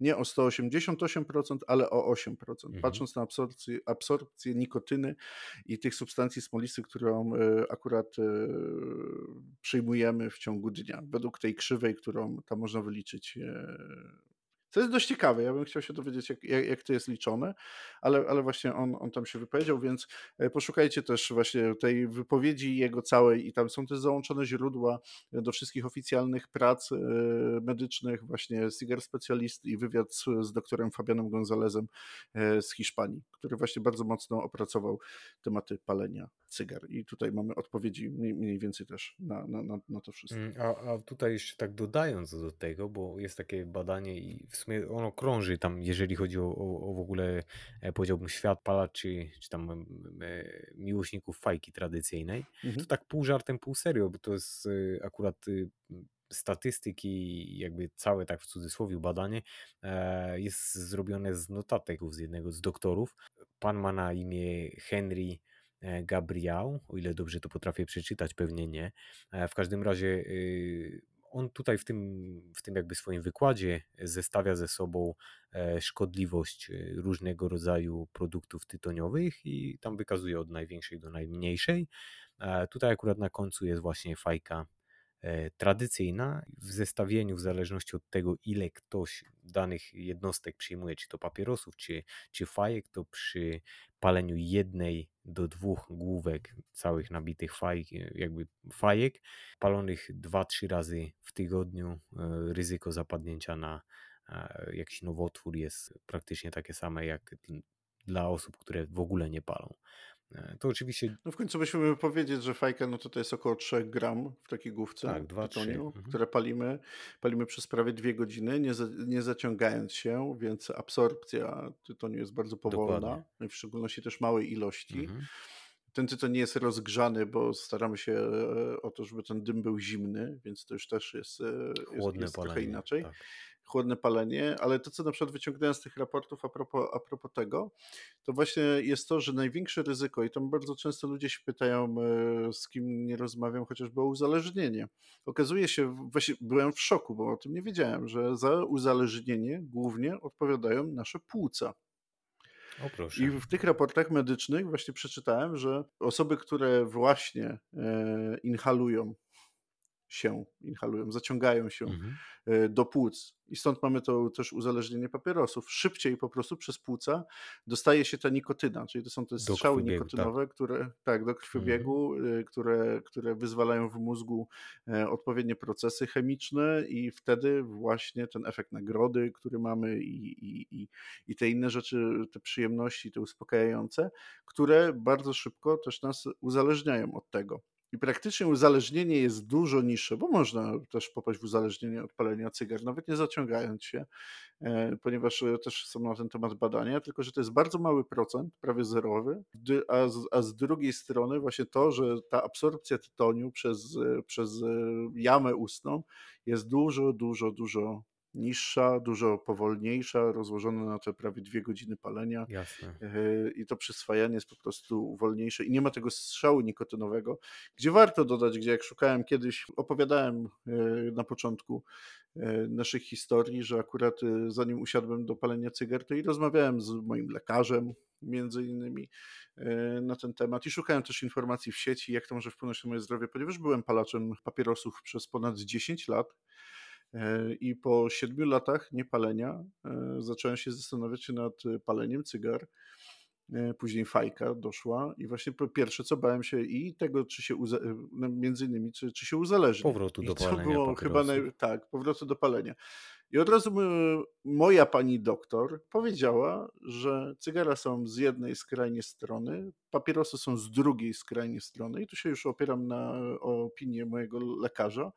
Nie o 188%, ale o 8%. Mhm. Patrząc na absorpcję, absorpcję nikotyny i tych substancji smolistych, którą e, akurat przyjmujemy w ciągu dnia, według tej krzywej, którą tam można wyliczyć e, co jest dość ciekawe. Ja bym chciał się dowiedzieć, jak, jak, jak to jest liczone, ale, ale właśnie on, on tam się wypowiedział, więc e, poszukajcie też właśnie tej wypowiedzi jego całej i tam są też załączone źródła do wszystkich oficjalnych prac e, medycznych, właśnie Siger Specjalist i wywiad z, z doktorem Fabianem Gonzalezem e, z Hiszpanii, który właśnie bardzo mocno opracował tematy palenia cygar. I tutaj mamy odpowiedzi mniej, mniej więcej też na, na, na to wszystko. Mm, a, a tutaj jeszcze tak dodając do tego, bo jest takie badanie i w sumie ono krąży tam, jeżeli chodzi o, o, o w ogóle, e, powiedziałbym, świat palaczy, czy tam e, miłośników fajki tradycyjnej, mhm. to tak pół żartem, pół serio, bo to jest e, akurat statystyki, jakby całe tak w cudzysłowie badanie jest zrobione z notatek z jednego z doktorów. Pan ma na imię Henry Gabriel, o ile dobrze to potrafię przeczytać, pewnie nie. W każdym razie y, on tutaj w tym, w tym jakby swoim wykładzie zestawia ze sobą szkodliwość różnego rodzaju produktów tytoniowych i tam wykazuje od największej do najmniejszej. Tutaj akurat na końcu jest właśnie fajka E, tradycyjna w zestawieniu, w zależności od tego, ile ktoś danych jednostek przyjmuje, czy to papierosów, czy, czy fajek, to przy paleniu jednej do dwóch główek całych nabitych fajek, jakby fajek, palonych 2-3 razy w tygodniu, e, ryzyko zapadnięcia na e, jakiś nowotwór jest praktycznie takie same jak dla osób, które w ogóle nie palą. E, to oczywiście. No w końcu musimy powiedzieć, że fajka no to, to jest około 3 gram w takiej główce tak, 2, tytoniu, mhm. które palimy. Palimy przez prawie dwie godziny, nie, za, nie zaciągając się, więc absorpcja tytoniu jest bardzo powolna, Dokładnie. w szczególności też małej ilości. Mhm. Ten tytoń nie jest rozgrzany, bo staramy się e, o to, żeby ten dym był zimny, więc to już też jest, e, jest, jest trochę inaczej. Tak chłodne palenie, ale to, co na przykład wyciągnąłem z tych raportów a propos, a propos tego, to właśnie jest to, że największe ryzyko, i tam bardzo często ludzie się pytają, e, z kim nie rozmawiam, chociażby o uzależnienie. Okazuje się, właśnie byłem w szoku, bo o tym nie wiedziałem, że za uzależnienie głównie odpowiadają nasze płuca. I w tych raportach medycznych właśnie przeczytałem, że osoby, które właśnie e, inhalują się, inhalują, zaciągają się mhm. E, do płuc. I stąd mamy to też uzależnienie papierosów. Szybciej po prostu przez płuca dostaje się ta nikotyna, czyli to są te strzały tak. nikotynowe, tak. które tak, do krwiobiegu, mhm. które, które wyzwalają w mózgu e, odpowiednie procesy chemiczne i wtedy właśnie ten efekt nagrody, który mamy i, i, i, i te inne rzeczy, te przyjemności, te uspokajające, które bardzo szybko też nas uzależniają od tego. I praktycznie uzależnienie jest dużo niższe, bo można też popaść w uzależnienie od palenia cygar, nawet nie zaciągając się, e, ponieważ e, też są na ten temat badania, tylko że to jest bardzo mały procent, prawie zerowy, a z, a z drugiej strony właśnie to, że ta absorpcja tytoniu przez, e, przez jamę ustną jest dużo, dużo, dużo niższa, dużo powolniejsza, rozłożona na te prawie dwie godziny palenia. Jasne. E, I to przyswajanie jest po prostu wolniejsze i nie ma tego strzału nikotynowego, gdzie warto dodać, gdzie jak szukałem kiedyś, opowiadałem e, na początku e, naszych historii, że akurat zanim usiadłem do palenia cygar, to i rozmawiałem z moim lekarzem, między innymi na ten temat i szukałem też informacji w sieci, jak to może wpłynąć na moje zdrowie, ponieważ byłem palaczem papierosów przez ponad 10 lat I po siedmiu latach niepalenia e, zacząłem się zastanawiać nad paleniem cygar. E, później fajka doszła i właśnie po pierwsze co bałem się i tego, czy się no, między innymi, czy, czy się uzależni. Powrotu do palenia. To było chyba naj- tak, powrotu do palenia. I od razu moja pani doktor powiedziała, że cygara są z jednej skrajnie strony, papierosy są z drugiej skrajnie strony i tu się już opieram na opinię mojego lekarza,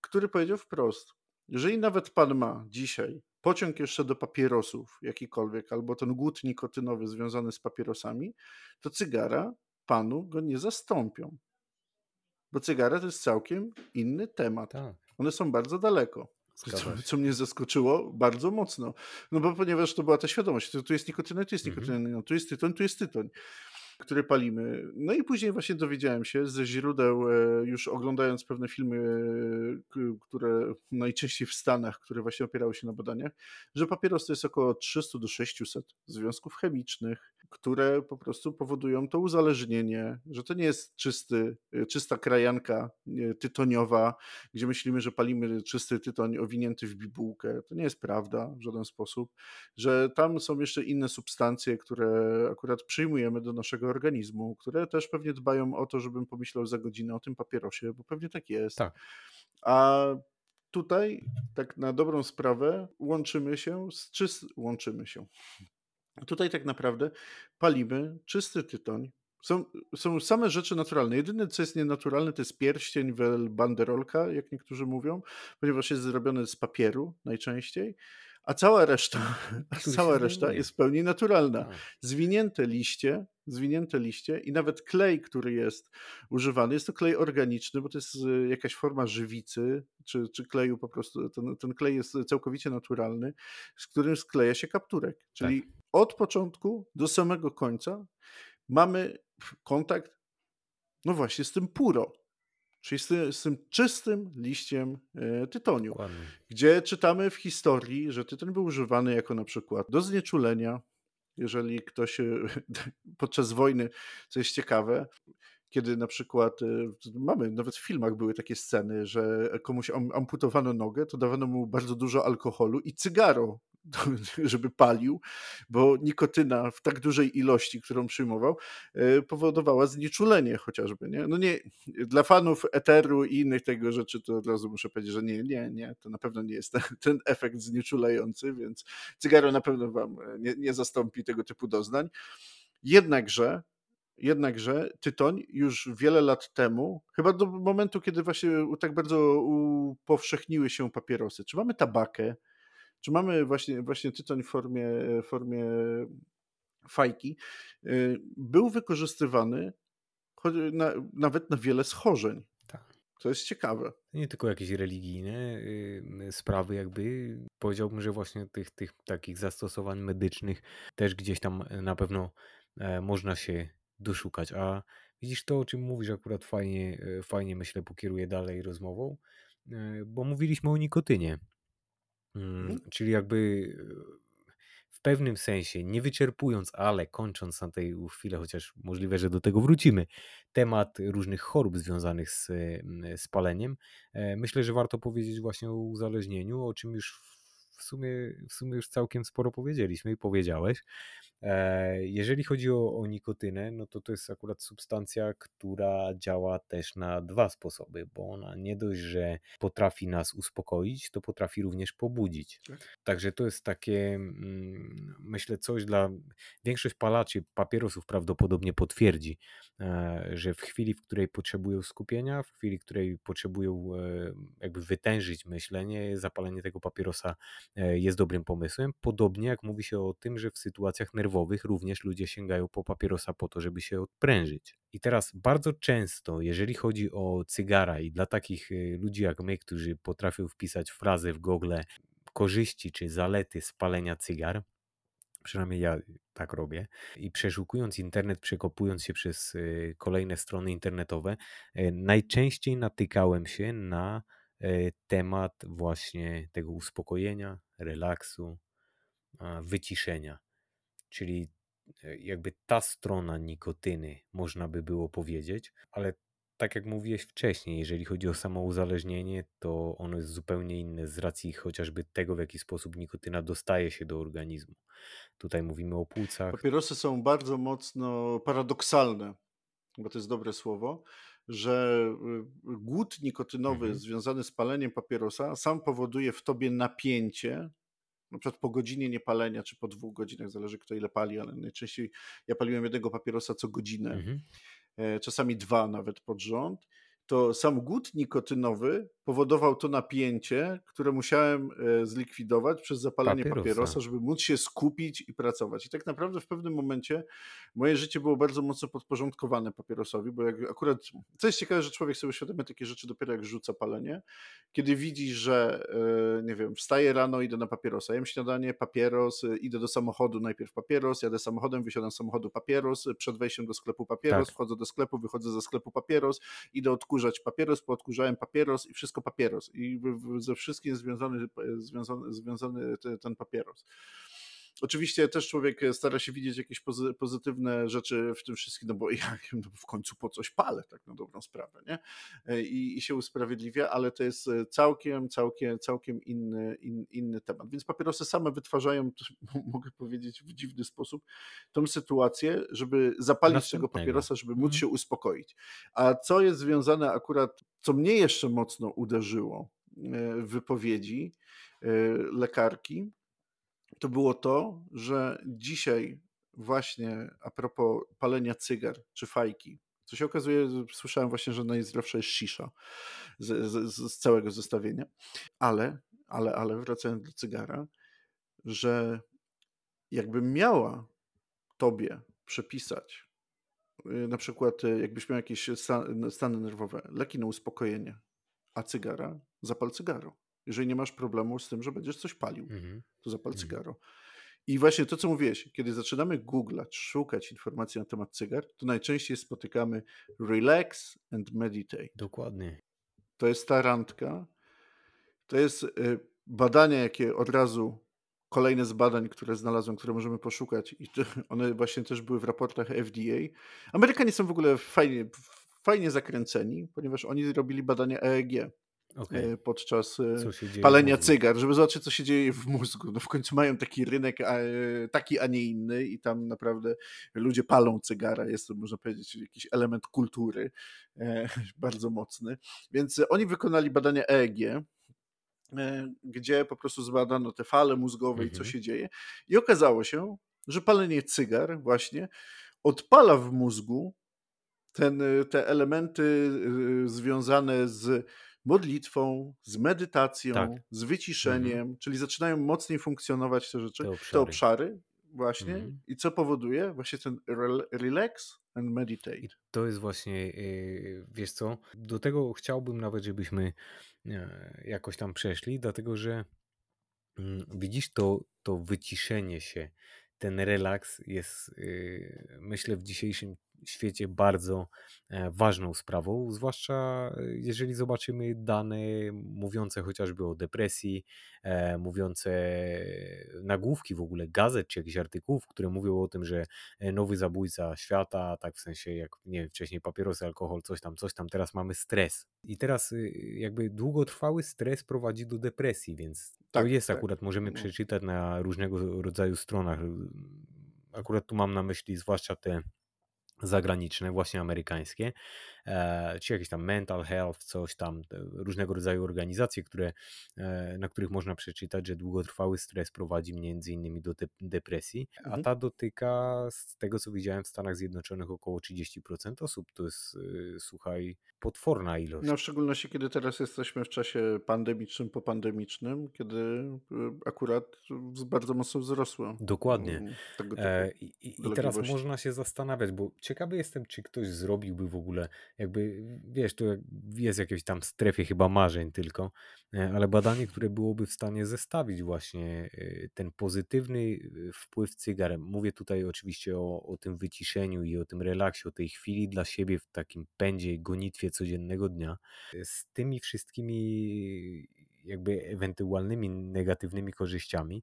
który powiedział wprost, jeżeli nawet pan ma dzisiaj pociąg jeszcze do papierosów jakikolwiek, albo ten głód nikotynowy związany z papierosami, to cygara panu go nie zastąpią. Bo cygara to jest całkiem inny temat. Tak. One są bardzo daleko. Co, co, mnie zaskoczyło bardzo mocno. No bo ponieważ to była ta świadomość, to tu jest nikotyna, tu jest mhm. nikotyna, no, tu jest tytoń, tu jest tytoń który palimy. No i później właśnie dowiedziałem się ze źródeł, e, już oglądając pewne filmy, e, które najczęściej w Stanach, które właśnie opierały się na badaniach, że papieros to jest około 300 do 600 związków chemicznych, które po prostu powodują to uzależnienie, że to nie jest czysty, e, czysta krajanka tytoniowa, gdzie myślimy, że palimy czysty tytoń owinięty w bibułkę. To nie jest prawda w żaden sposób, że tam są jeszcze inne substancje, które akurat przyjmujemy do naszego organizmu, które też pewnie dbają o to, żebym pomyślał za godzinę o tym papierosie, bo pewnie tak jest. Tak. A tutaj, tak na dobrą sprawę, łączymy się z czys... łączymy się. Tutaj tak naprawdę palimy czysty tytoń. Są, są same rzeczy naturalne. Jedyne, co jest nienaturalne, to jest pierścień, wel, banderolka, jak niektórzy mówią, ponieważ jest zrobiony z papieru najczęściej a cała reszta, a Który się cała reszta jest w pełni naturalna. Tak. Zwinięte liście, zwinięte liście i nawet klej, który jest używany, jest to klej organiczny, bo to jest y, jakaś forma żywicy, czy, czy kleju po prostu, ten, ten klej jest całkowicie naturalny, z którym skleja się kapturek. Czyli od początku do samego końca mamy kontakt, no właśnie, z tym puro, czyli z tym, z tym czystym liściem e, tytoniu, Dokładnie. gdzie czytamy w historii, że tytoń był używany jako na przykład do znieczulenia, jeżeli ktoś e, podczas wojny, co jest ciekawe, kiedy na przykład, e, mamy, nawet w filmach były takie sceny, że komuś am- amputowano nogę, to dawano mu bardzo dużo alkoholu i cygaro, żeby palił, bo nikotyna w tak dużej ilości, którą przyjmował, e, powodowała znieczulenie chociażby. Nie? No nie, dla fanów eteru i innych tego rzeczy, to od razu muszę powiedzieć, że nie, nie, nie, to na pewno nie jest ten, ten efekt znieczulający, więc cygaro na pewno wam e, nie, nie zastąpi tego typu doznań. Jednakże Jednakże tytoń już wiele lat temu, chyba do momentu, kiedy właśnie tak bardzo upowszechniły się papierosy, czy mamy tabakę, czy mamy właśnie, właśnie tytoń w formie, w formie fajki, y, był wykorzystywany na, nawet na wiele schorzeń. Tak. To jest ciekawe. Nie tylko jakieś religijne y, sprawy, jakby powiedziałbym, że właśnie tych, tych takich zastosowań medycznych też gdzieś tam na pewno e, można się doszukać. A widzisz to, o czym mówisz, akurat fajnie, e, fajnie myślę, pokieruję dalej rozmową, e, bo mówiliśmy o nikotynie. Mm, Mhm. Czyli jakby e, w pewnym sensie, nie wyczerpując, ale kończąc na tej chwilę, chociaż możliwe, że do tego wrócimy, temat różnych chorób związanych z mm, z paleniem, e, myślę, że warto powiedzieć właśnie o uzależnieniu, o czym już w sumie, w sumie już całkiem sporo powiedzieliśmy i powiedziałeś. E, Jeżeli chodzi o, o nikotynę, no to to jest akurat substancja, która działa też na dwa sposoby, bo ona nie dość, że potrafi nas uspokoić, to potrafi również pobudzić. Tak. Także to jest takie, mm, myślę, coś dla. Większość palaczy papierosów prawdopodobnie potwierdzi, e, że w chwili, w której potrzebują skupienia, w chwili, w której potrzebują e, jakby wytężyć myślenie, zapalenie tego papierosa jest dobrym pomysłem. Podobnie jak mówi się o tym, że w sytuacjach nerwowych również ludzie sięgają po papierosa po to, żeby się odprężyć. I teraz bardzo często, jeżeli chodzi o cygara i dla takich e, ludzi jak my, którzy potrafią wpisać frazę w Google korzyści czy zalety spalenia cygar, przynajmniej ja tak robię, i przeszukując internet, przekopując się przez e, kolejne strony internetowe, e, najczęściej natykałem się na temat właśnie tego uspokojenia, relaksu, wyciszenia. Czyli e, jakby ta strona nikotyny, można by było powiedzieć, ale tak jak mówiłeś wcześniej, jeżeli chodzi o samo uzależnienie, to ono jest zupełnie inne z racji chociażby tego, w jaki sposób nikotyna dostaje się do organizmu. Tutaj mówimy o płucach. Papierosy są bardzo mocno paradoksalne, bo to jest dobre słowo, że y, głód nikotynowy Mhm. związany z paleniem papierosa sam powoduje w tobie napięcie, na przykład po godzinie niepalenia, czy po dwóch godzinach, zależy kto ile pali, ale najczęściej ja paliłem jednego papierosa co godzinę, Mhm. e, czasami dwa nawet pod rząd, to sam głód nikotynowy powodował to napięcie, które musiałem e, zlikwidować przez zapalenie Papierosa. papierosa, żeby móc się skupić i pracować. I tak naprawdę w pewnym momencie moje życie było bardzo mocno podporządkowane papierosowi, bo jak akurat, co jest ciekawe, że człowiek sobie uświadamia takie rzeczy dopiero jak rzuca palenie, kiedy widzi, że e, nie wiem, wstaję rano, idę na papierosa, jem śniadanie, papieros, e, idę do samochodu, najpierw papieros, jadę samochodem, wysiadam z samochodu papieros, przed wejściem do sklepu papieros, Tak. wchodzę do sklepu, wychodzę ze sklepu papieros, idę odkurzać papieros, poodkurzałem papieros i wszystko papieros. I ze wszystkim związany, związany, związany te- ten papieros. Oczywiście też człowiek stara się widzieć jakieś pozy- pozytywne rzeczy w tym wszystkim, no bo ja no w końcu po coś palę, tak na dobrą sprawę, nie? I, i się usprawiedliwia, ale to jest całkiem, całkiem, całkiem inny, in, inny temat. Więc papierosy same wytwarzają, mogę powiedzieć w dziwny sposób, tą sytuację, żeby zapalić tego Następnego. papierosa, żeby móc Mhm. się uspokoić. A co jest związane akurat, co mnie jeszcze mocno uderzyło e, w wypowiedzi e, lekarki, to było to, że dzisiaj właśnie a propos palenia cygar czy fajki, co się okazuje, słyszałem właśnie, że najzdrowsza jest shisha z, z, z całego zestawienia, ale, ale, ale wracając do cygara, że jakbym miała tobie przepisać, y, na przykład y, jakbyś miał jakieś stany nerwowe, leki na uspokojenie, a cygara, zapal cygaro. Jeżeli nie masz problemu z tym, że będziesz coś palił, Mhm. to zapal Mhm. cygaro. I właśnie to, co mówiłeś, kiedy zaczynamy googlać, szukać informacji na temat cygar, to najczęściej spotykamy relax and meditate. Dokładnie. To jest ta randka. To jest y, badania, jakie od razu, kolejne z badań, które znalazłem, które możemy poszukać i one właśnie też były w raportach FDA. Amerykanie są w ogóle fajnie, fajnie zakręceni, ponieważ oni robili badania EEG Okej. e, podczas e, palenia cygar, żeby zobaczyć, co się dzieje w mózgu. No w końcu mają taki rynek, a, e, taki, a nie inny i tam naprawdę ludzie palą cygara. Jest to, można powiedzieć, jakiś element kultury e, bardzo mocny. Więc oni wykonali badania EEG, gdzie po prostu zbadano te fale mózgowe i co Mhm. się dzieje. I okazało się, że palenie cygar właśnie odpala w mózgu ten, te elementy związane z modlitwą, z medytacją, Tak. z Mhm. wyciszeniem, czyli zaczynają mocniej funkcjonować te rzeczy, Te te obszary. obszary właśnie. Mhm. I co powoduje? Właśnie ten rel- relax and meditate. I to jest właśnie, yy, wiesz co, do tego chciałbym nawet, żebyśmy e, jakoś tam przeszli, dlatego że mm, widzisz to, to wyciszenie się, ten relaks jest, yy, myślę, w dzisiejszym świecie bardzo e, ważną sprawą, zwłaszcza e, jeżeli zobaczymy dane mówiące chociażby o depresji, e, mówiące nagłówki w ogóle gazet czy jakichś artykułów, które mówią o tym, że nowy zabójca świata, tak w sensie jak nie wiem, wcześniej papierosy, alkohol, coś tam, coś tam, teraz mamy stres. I teraz y, jakby długotrwały stres prowadzi do depresji, więc to Tak, jest tak. akurat, możemy No. przeczytać na różnego rodzaju stronach. Akurat tu mam na myśli zwłaszcza te zagraniczne, właśnie amerykańskie, czy jakieś tam mental health, coś tam, różnego rodzaju organizacje, które, e, na których można przeczytać, że długotrwały stres prowadzi między innymi do de- depresji, a Mhm. ta dotyka, z tego co widziałem w Stanach Zjednoczonych, około 30% osób. To jest, y, słuchaj, potworna ilość. No, w szczególności, kiedy teraz jesteśmy w czasie pandemicznym, popandemicznym, kiedy y, akurat bardzo mocno wzrosło Dokładnie. mm, E, I, i, teraz można się zastanawiać, bo ciekawy jestem, czy ktoś zrobiłby w ogóle, jakby, wiesz, to jest jakieś tam strefie chyba marzeń tylko, e, ale badanie, które byłoby w stanie zestawić właśnie e, ten pozytywny e, wpływ cygar. Mówię tutaj oczywiście o, o tym wyciszeniu i o tym relaksie, o tej chwili dla siebie w takim pędzie gonitwie codziennego dnia, z tymi wszystkimi jakby ewentualnymi negatywnymi korzyściami,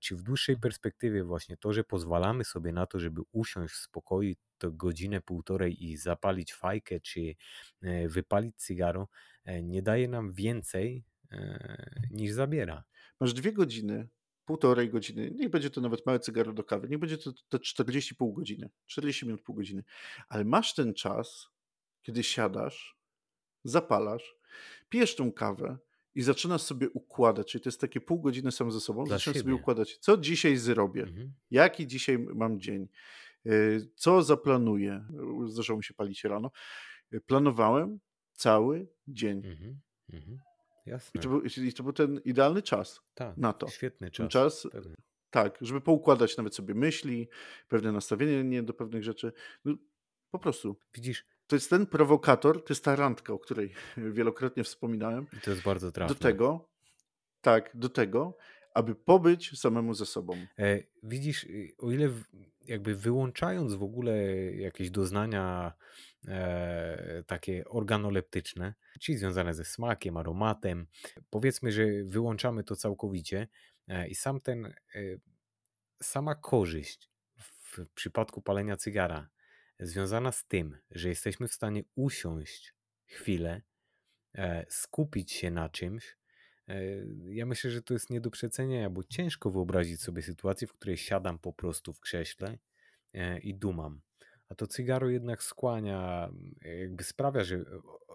Czy w dłuższej perspektywie właśnie to, że pozwalamy sobie na to, żeby usiąść w spokoju to godzinę, półtorej i zapalić fajkę, czy e, wypalić cygaro, e, nie daje nam więcej e, niż zabiera. Masz dwie godziny, półtorej godziny, niech będzie to nawet małe cygaro do kawy, niech będzie to te 40 pół godziny, 40 minut, pół godziny, ale masz ten czas, kiedy siadasz, zapalasz, pijesz tą kawę i zaczynasz sobie układać, czyli to jest takie pół godziny sam ze sobą, Dla zaczynasz sobie siebie. układać, co dzisiaj zrobię, Mhm. jaki dzisiaj mam dzień, y, co zaplanuję, y, zdarzało mi się palić rano, Y, planowałem cały dzień Mhm. Mhm. i Jasne. to był, i to był ten idealny czas Tak, na to. świetny Ten czas. czas Pewnie. tak, żeby poukładać nawet sobie myśli, pewne nastawienie nie do pewnych rzeczy. No, po prostu. Widzisz, To jest ten prowokator, to jest ta randka, o której wielokrotnie wspominałem. i to jest bardzo Do trafne. tego, tak, do tego, aby pobyć samemu ze sobą. E, Widzisz, y, o ile jakby wyłączając w ogóle jakieś doznania e, takie organoleptyczne, czyli związane ze smakiem, aromatem, powiedzmy, że wyłączamy to całkowicie e, i sam ten, e, sama korzyść w przypadku palenia cygara związana z tym, że jesteśmy w stanie usiąść chwilę, e, skupić się na czymś, e, ja myślę, że to jest nie do przecenienia, bo ciężko wyobrazić sobie sytuację, w której siadam po prostu w krześle e, i dumam. A to cygaro jednak skłania, jakby sprawia, że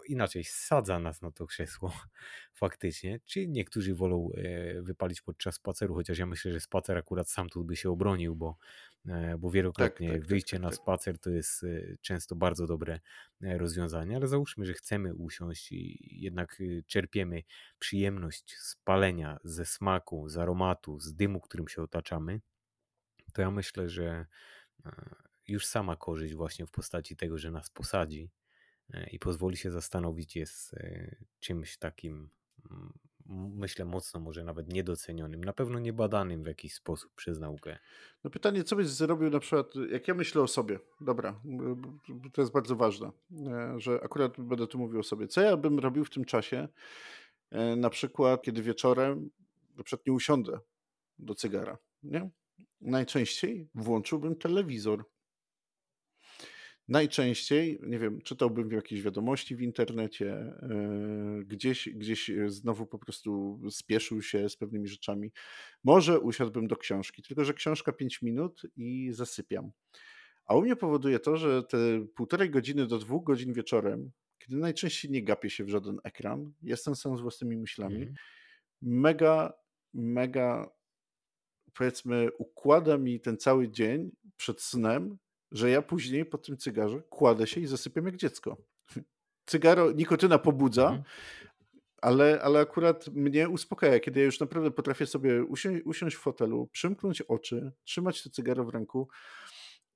inaczej, sadza nas na to krzesło faktycznie. Czy niektórzy wolą e, wypalić podczas spaceru, chociaż ja myślę, że spacer akurat sam tu by się obronił, bo, e, bo Tak, wielokrotnie tak, tak, wyjście tak, na tak. spacer to jest e, często bardzo dobre rozwiązanie, ale załóżmy, że chcemy usiąść i jednak czerpiemy przyjemność z palenia, ze smaku, z aromatu, z dymu, którym się otaczamy, to ja myślę, że już sama korzyść właśnie w postaci tego, że nas posadzi i pozwoli się zastanowić, jest e, czymś takim, myślę, mocno może nawet niedocenionym, na pewno niebadanym w jakiś sposób przez naukę. No pytanie, co byś zrobił na przykład, jak ja myślę o sobie, dobra, to jest bardzo ważne, e, że akurat będę tu mówił o sobie. Co ja bym robił w tym czasie, e, na przykład, kiedy wieczorem na przykład nie usiądę do cygara, nie? Najczęściej włączyłbym telewizor. Najczęściej, nie wiem, czytałbym jakieś wiadomości w internecie, e, gdzieś, gdzieś e, znowu po prostu spieszył się z pewnymi rzeczami. Może usiadłbym do książki, tylko że książka 5 minut i zasypiam. A u mnie powoduje to, że te półtorej godziny do dwóch godzin wieczorem, kiedy najczęściej nie gapię się w żaden ekran, jestem sam z własnymi myślami, Mhm. mega, mega, powiedzmy, układa mi ten cały dzień przed snem, że ja później po tym cygarze kładę się i zasypiam jak dziecko. Cygaro, nikotyna pobudza, Mhm. ale, ale akurat mnie uspokaja, kiedy ja już naprawdę potrafię sobie usiąść, usiąść w fotelu, przymknąć oczy, trzymać to cygaro w ręku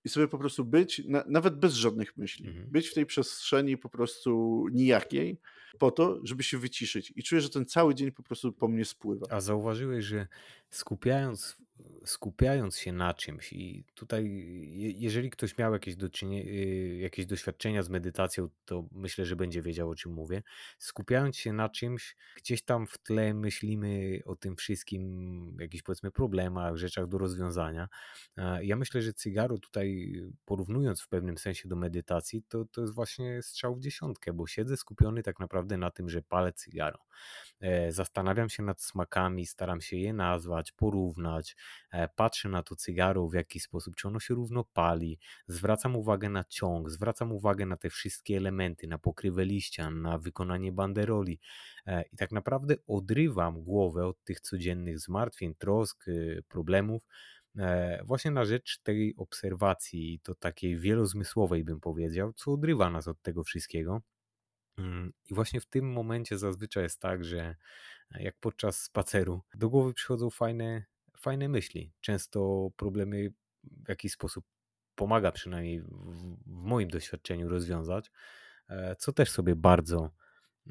i sobie po prostu być, na, nawet bez żadnych myśli, Mhm. być w tej przestrzeni po prostu nijakiej, po to, żeby się wyciszyć. I czuję, że ten cały dzień po prostu po mnie spływa. A zauważyłeś, że skupiając, skupiając się na czymś i tutaj, je- jeżeli ktoś miał jakieś, y, jakieś doświadczenia z medytacją, to myślę, że będzie wiedział, o czym mówię. Skupiając się na czymś, gdzieś tam w tle myślimy o tym wszystkim, jakichś powiedzmy problemach, rzeczach do rozwiązania. Ja myślę, że cygaro tutaj, porównując w pewnym sensie do medytacji, to, to jest właśnie strzał w dziesiątkę, bo siedzę skupiony tak naprawdę na tym, że palę cygaro. E, Zastanawiam się nad smakami, staram się je nazwać, porównać, patrzę na to cygaro w jaki sposób, czy ono się równo pali, zwracam uwagę na ciąg, zwracam uwagę na te wszystkie elementy, na pokrywę liścia, na wykonanie banderoli e, i tak naprawdę odrywam głowę od tych codziennych zmartwień, trosk, y, problemów. e, Właśnie na rzecz tej obserwacji, to takiej wielozmysłowej, bym powiedział, co odrywa nas od tego wszystkiego. Mm, I właśnie w tym momencie zazwyczaj jest tak, że e, jak podczas spaceru do głowy przychodzą fajne, fajne myśli. Często problemy w jakiś sposób pomaga przynajmniej w, moim doświadczeniu rozwiązać, e, co też sobie bardzo,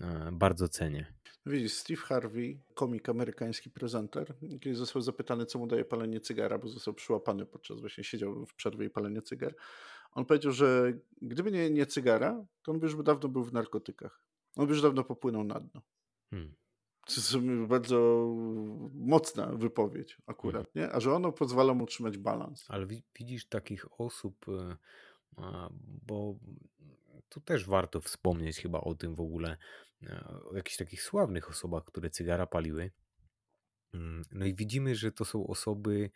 e, bardzo cenię. No Widzisz, Steve Harvey, komik amerykański prezenter, kiedy został zapytany, co mu daje palenie cygara, bo został przyłapany podczas właśnie siedział w przerwie i palenie cygar. On powiedział, że gdyby nie, nie cygara, to on by już dawno był w narkotykach. On by już dawno popłynął na dno. Hmm. To jest bardzo mocna wypowiedź akurat, nie? A że ono pozwala mu utrzymać balans. Ale wi- widzisz takich osób, e, bo tu też warto wspomnieć chyba o tym w ogóle, e, o jakichś takich sławnych osobach, które cygara paliły. Mm, No i widzimy, że to są osoby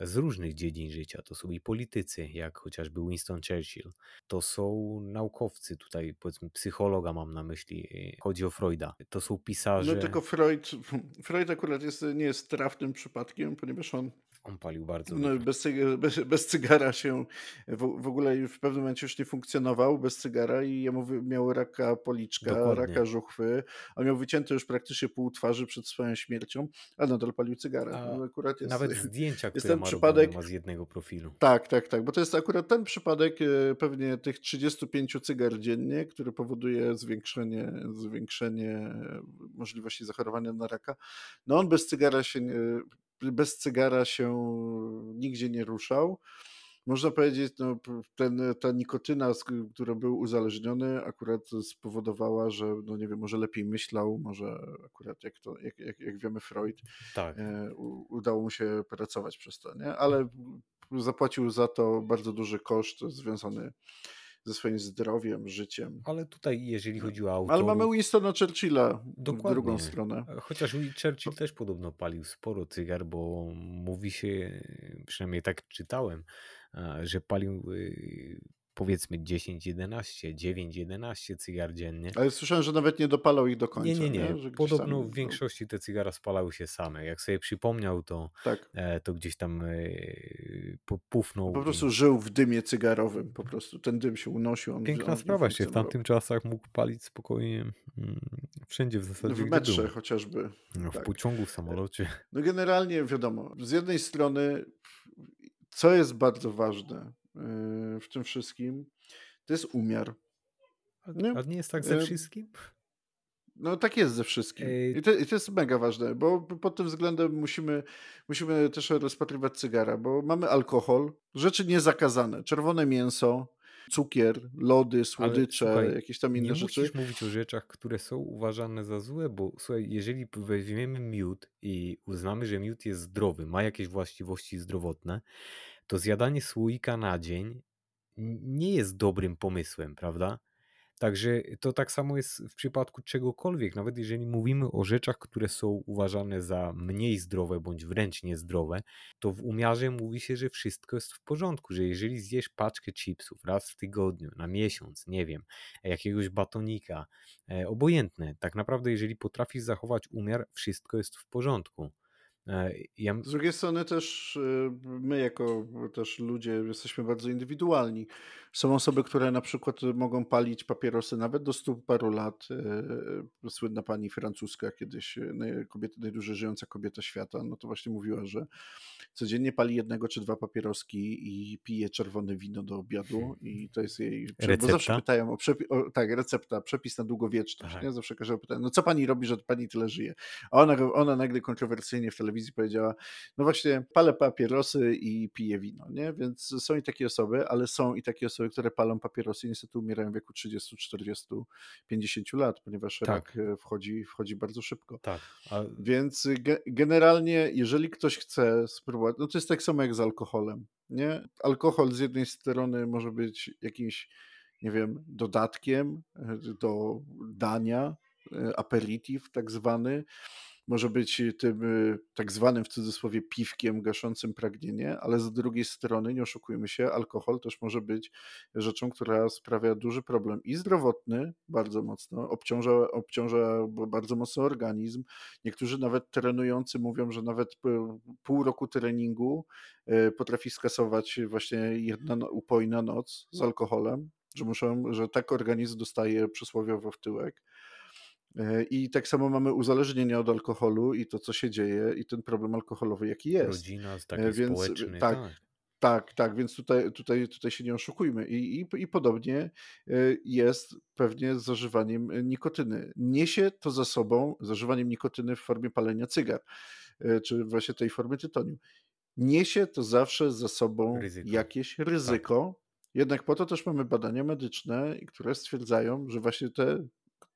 z różnych dziedzin życia. To są i politycy, jak chociażby Winston Churchill. To są naukowcy, tutaj powiedzmy psychologa mam na myśli, e, chodzi o Freuda. To są No pisarze. tylko Freud, Freud akurat jest, nie jest trafnym przypadkiem, ponieważ on On palił bardzo no, bez, bez, bez cygara się w, w ogóle w pewnym momencie już nie funkcjonował bez cygara i jemu miał raka policzka, Dokładnie. raka żuchwy, a miał wycięte już praktycznie pół twarzy przed swoją śmiercią, a nadal palił cygara. A No, akurat jest, Nawet zdjęcia, jest które ten ma przypadek, ma z jednego profilu. tak, tak, tak, bo to jest akurat ten przypadek e, pewnie tych 35 cygar dziennie, który powoduje zwiększenie, zwiększenie e, możliwości zachorowania na raka. No on bez cygara się, nie- bez cygara się nigdzie nie ruszał. Można powiedzieć, no, ten, ta nikotyna, z k- która był uzależniony, akurat spowodowała, że, no nie wiem, może lepiej myślał, może akurat jak, to, jak, jak, jak wiemy, Freud, Tak. e, u- udało mu się pracować przez to, nie? Ale zapłacił za to bardzo duży koszt związany ze swoim zdrowiem, życiem. Ale tutaj, jeżeli chodzi o Ale mamy autorów, Winstona Churchilla w drugą dokładnie. stronę. Chociaż Churchill też podobno palił sporo cygar, bo mówi się, przynajmniej tak czytałem, że palił y, powiedzmy 10, 11, 9, 11 cygar dziennie. Ale słyszałem, że nawet nie dopalał ich do Nie, końca, nie, nie? nie. Gdzieś Podobno w no, większości te cygara spalały się same. Jak sobie przypomniał, to, tak. e, to gdzieś tam e, pu- Po pufnął. prostu żył w dymie cygarowym, po prostu ten dym się unosił, on, Piękna on sprawa się w tamtym czasach mógł palić spokojnie mm, wszędzie w zasadzie, W gdzie metrze chociażby. No, W tak. pociągu, w samolocie. No generalnie wiadomo, z jednej strony, co jest bardzo ważne w tym wszystkim, to jest umiar. A, Nie? a nie jest tak ze E, wszystkim? No tak jest ze wszystkim. I to, I to jest mega ważne, bo pod tym względem musimy, musimy też rozpatrywać cygara, bo mamy alkohol, rzeczy niezakazane, czerwone mięso, cukier, lody, słodycze, słuchaj, jakieś tam inne Nie rzeczy. musisz mówić o rzeczach, które są uważane za złe, bo słuchaj, jeżeli weźmiemy miód i uznamy, że miód jest zdrowy, ma jakieś właściwości zdrowotne, to zjadanie słoika na dzień nie jest dobrym pomysłem, prawda? Także to tak samo jest w przypadku czegokolwiek, nawet jeżeli mówimy o rzeczach, które są uważane za mniej zdrowe bądź wręcz niezdrowe, to w umiarze mówi się, że wszystko jest w porządku, że jeżeli zjesz paczkę chipsów raz w tygodniu, na miesiąc, nie wiem, jakiegoś batonika, e, obojętne, tak naprawdę jeżeli potrafisz zachować umiar, wszystko jest w porządku. E, Ja, Z drugiej strony też y, my jako też ludzie jesteśmy bardzo indywidualni. Są osoby, które na przykład mogą palić papierosy nawet do stu paru lat. Y, Słynna pani francuska kiedyś, y, kobieta, najdłużej żyjąca kobieta świata, no to właśnie mówiła, że codziennie pali jednego czy dwa papieroski i pije czerwone wino do obiadu i to jest jej... Bo zawsze Recepta? pytają o, przepi- o tak, recepta, przepis na długowieczność. Tak. Nie? Zawsze każą pytają, no co pani robi, że pani tyle żyje? A ona, ona nagle kontrowersyjnie w telewizji powiedziała, no właśnie, palę papierosy i piję wino, nie? Więc są i takie osoby, ale są i takie osoby, które palą papierosy niestety umierają w wieku 30, 40, 50 lat, ponieważ Tak. rak e, wchodzi, wchodzi bardzo szybko. Tak. A Więc ge- generalnie, jeżeli ktoś chce spróbować, no to jest tak samo jak z alkoholem, nie? Alkohol z jednej strony może być jakimś, nie wiem, dodatkiem e, do dania, e, aperitif tak zwany, może być tym e, tak zwanym w cudzysłowie piwkiem gaszącym pragnienie, ale z drugiej strony, nie oszukujmy się, alkohol też może być rzeczą, która sprawia duży problem i zdrowotny bardzo mocno, obciąża, obciąża bardzo mocno organizm. Niektórzy nawet trenujący mówią, że nawet pół roku treningu e, potrafi skasować właśnie jedna no- upojna noc z alkoholem, że muszą, że tak organizm dostaje przysłowiowo w tyłek. E, I tak samo mamy uzależnienie od alkoholu i to, co się dzieje, i ten problem alkoholowy, jaki jest. rodzina, E, taki Więc społeczny, tak, tak. tak, tak, więc tutaj, tutaj, tutaj się nie oszukujmy. I, i, I podobnie e, jest pewnie z zażywaniem nikotyny. Niesie to za sobą zażywaniem nikotyny w formie palenia cygar, czy właśnie tej formy tytoniu. Niesie to zawsze za sobą Ryzyko. jakieś ryzyko. Jednak po to też mamy badania medyczne, które stwierdzają, że właśnie te.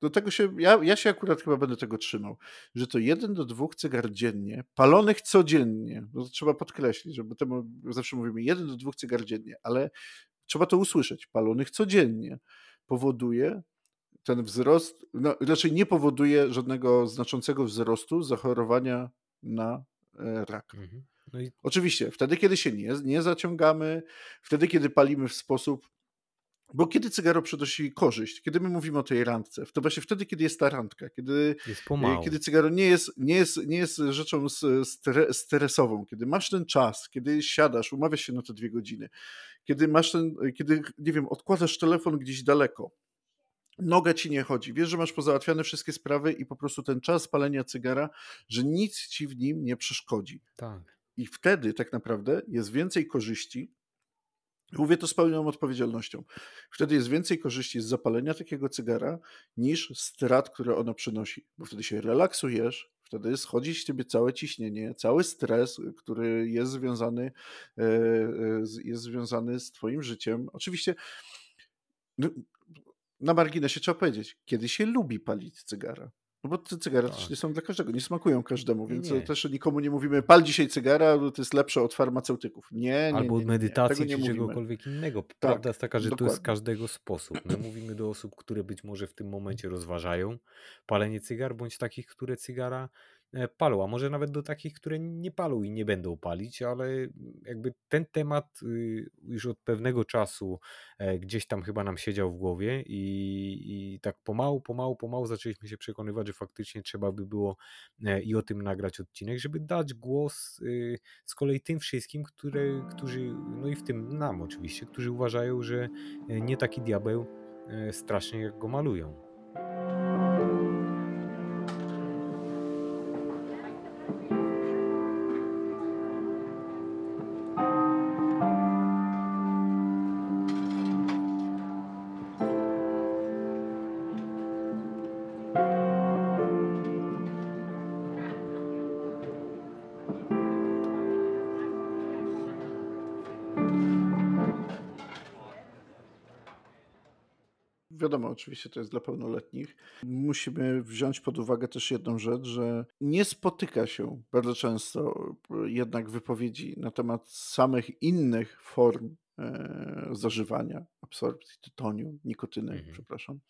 Do tego się, ja, ja się akurat chyba będę tego trzymał, że to jeden do dwóch cygar dziennie, palonych codziennie, no to trzeba podkreślić, że bo temu zawsze mówimy jeden do dwóch cygar dziennie, ale trzeba to usłyszeć, palonych codziennie, powoduje ten wzrost, no, raczej nie powoduje żadnego znaczącego wzrostu zachorowania na e, rak. Mhm. No i Oczywiście, wtedy, kiedy się nie, nie zaciągamy, wtedy, kiedy palimy w sposób. Bo kiedy cygaro przynosi korzyść, kiedy my mówimy o tej randce, to właśnie wtedy, kiedy jest ta randka, kiedy, e, kiedy cygaro nie jest, nie jest, nie jest rzeczą stresową, kiedy masz ten czas, kiedy siadasz, umawiasz się na te dwie godziny, kiedy masz ten, kiedy, nie wiem, odkładasz telefon gdzieś daleko, noga ci nie chodzi, wiesz, że masz pozałatwiane wszystkie sprawy i po prostu ten czas palenia cygara, że nic ci w nim nie przeszkodzi. Tak. I wtedy tak naprawdę jest więcej korzyści. Mówię to z pełną odpowiedzialnością. Wtedy jest więcej korzyści z zapalenia takiego cygara niż strat, które ono przynosi. Bo wtedy się relaksujesz, wtedy schodzi z ciebie całe ciśnienie, cały stres, który jest związany, e, e, jest związany z twoim życiem. Oczywiście no, na marginesie trzeba powiedzieć, kiedy się lubi palić cygara. No bo te cygara też Tak. nie są dla każdego, nie smakują każdemu, więc nie. też nikomu nie mówimy, pal dzisiaj cygara, bo to jest lepsze od farmaceutyków. Nie, nie, Albo od nie, nie. Medytacji nie czy czegokolwiek innego. Prawda jest taka, że to jest dokładnie. każdego sposób. My mówimy do osób, które być może w tym momencie rozważają palenie cygar, bądź takich, które cygara palą, a może nawet do takich, które nie palą i nie będą palić, ale jakby ten temat y, już od pewnego czasu e, gdzieś tam chyba nam siedział w głowie i, i tak pomału, pomału, pomału zaczęliśmy się przekonywać, że faktycznie trzeba by było e, i o tym nagrać odcinek, żeby dać głos y, z kolei tym wszystkim, które, którzy, no i w tym nam oczywiście, którzy uważają, że nie taki diabeł strasznie jak go malują. Oczywiście to jest dla pełnoletnich. Musimy wziąć pod uwagę też jedną rzecz, że nie spotyka się bardzo często jednak wypowiedzi na temat samych innych form e, zażywania, absorpcji tytoniu, nikotyny, mhm. przepraszam,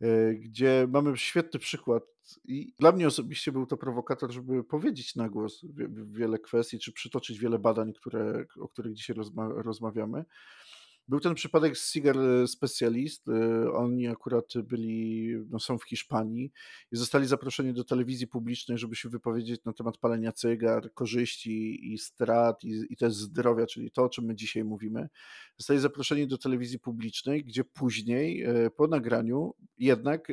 e, gdzie mamy świetny przykład i dla mnie osobiście był to prowokator, żeby powiedzieć na głos wiele kwestii, czy przytoczyć wiele badań, które, o których dzisiaj rozma rozmawiamy. Był ten przypadek z Cigar Specialist. Y, oni akurat byli, no są w Hiszpanii i zostali zaproszeni do telewizji publicznej, żeby się wypowiedzieć na temat palenia cygar, korzyści i strat i, i też zdrowia, czyli to, o czym my dzisiaj mówimy. Zostali zaproszeni do telewizji publicznej, gdzie później y, po nagraniu jednak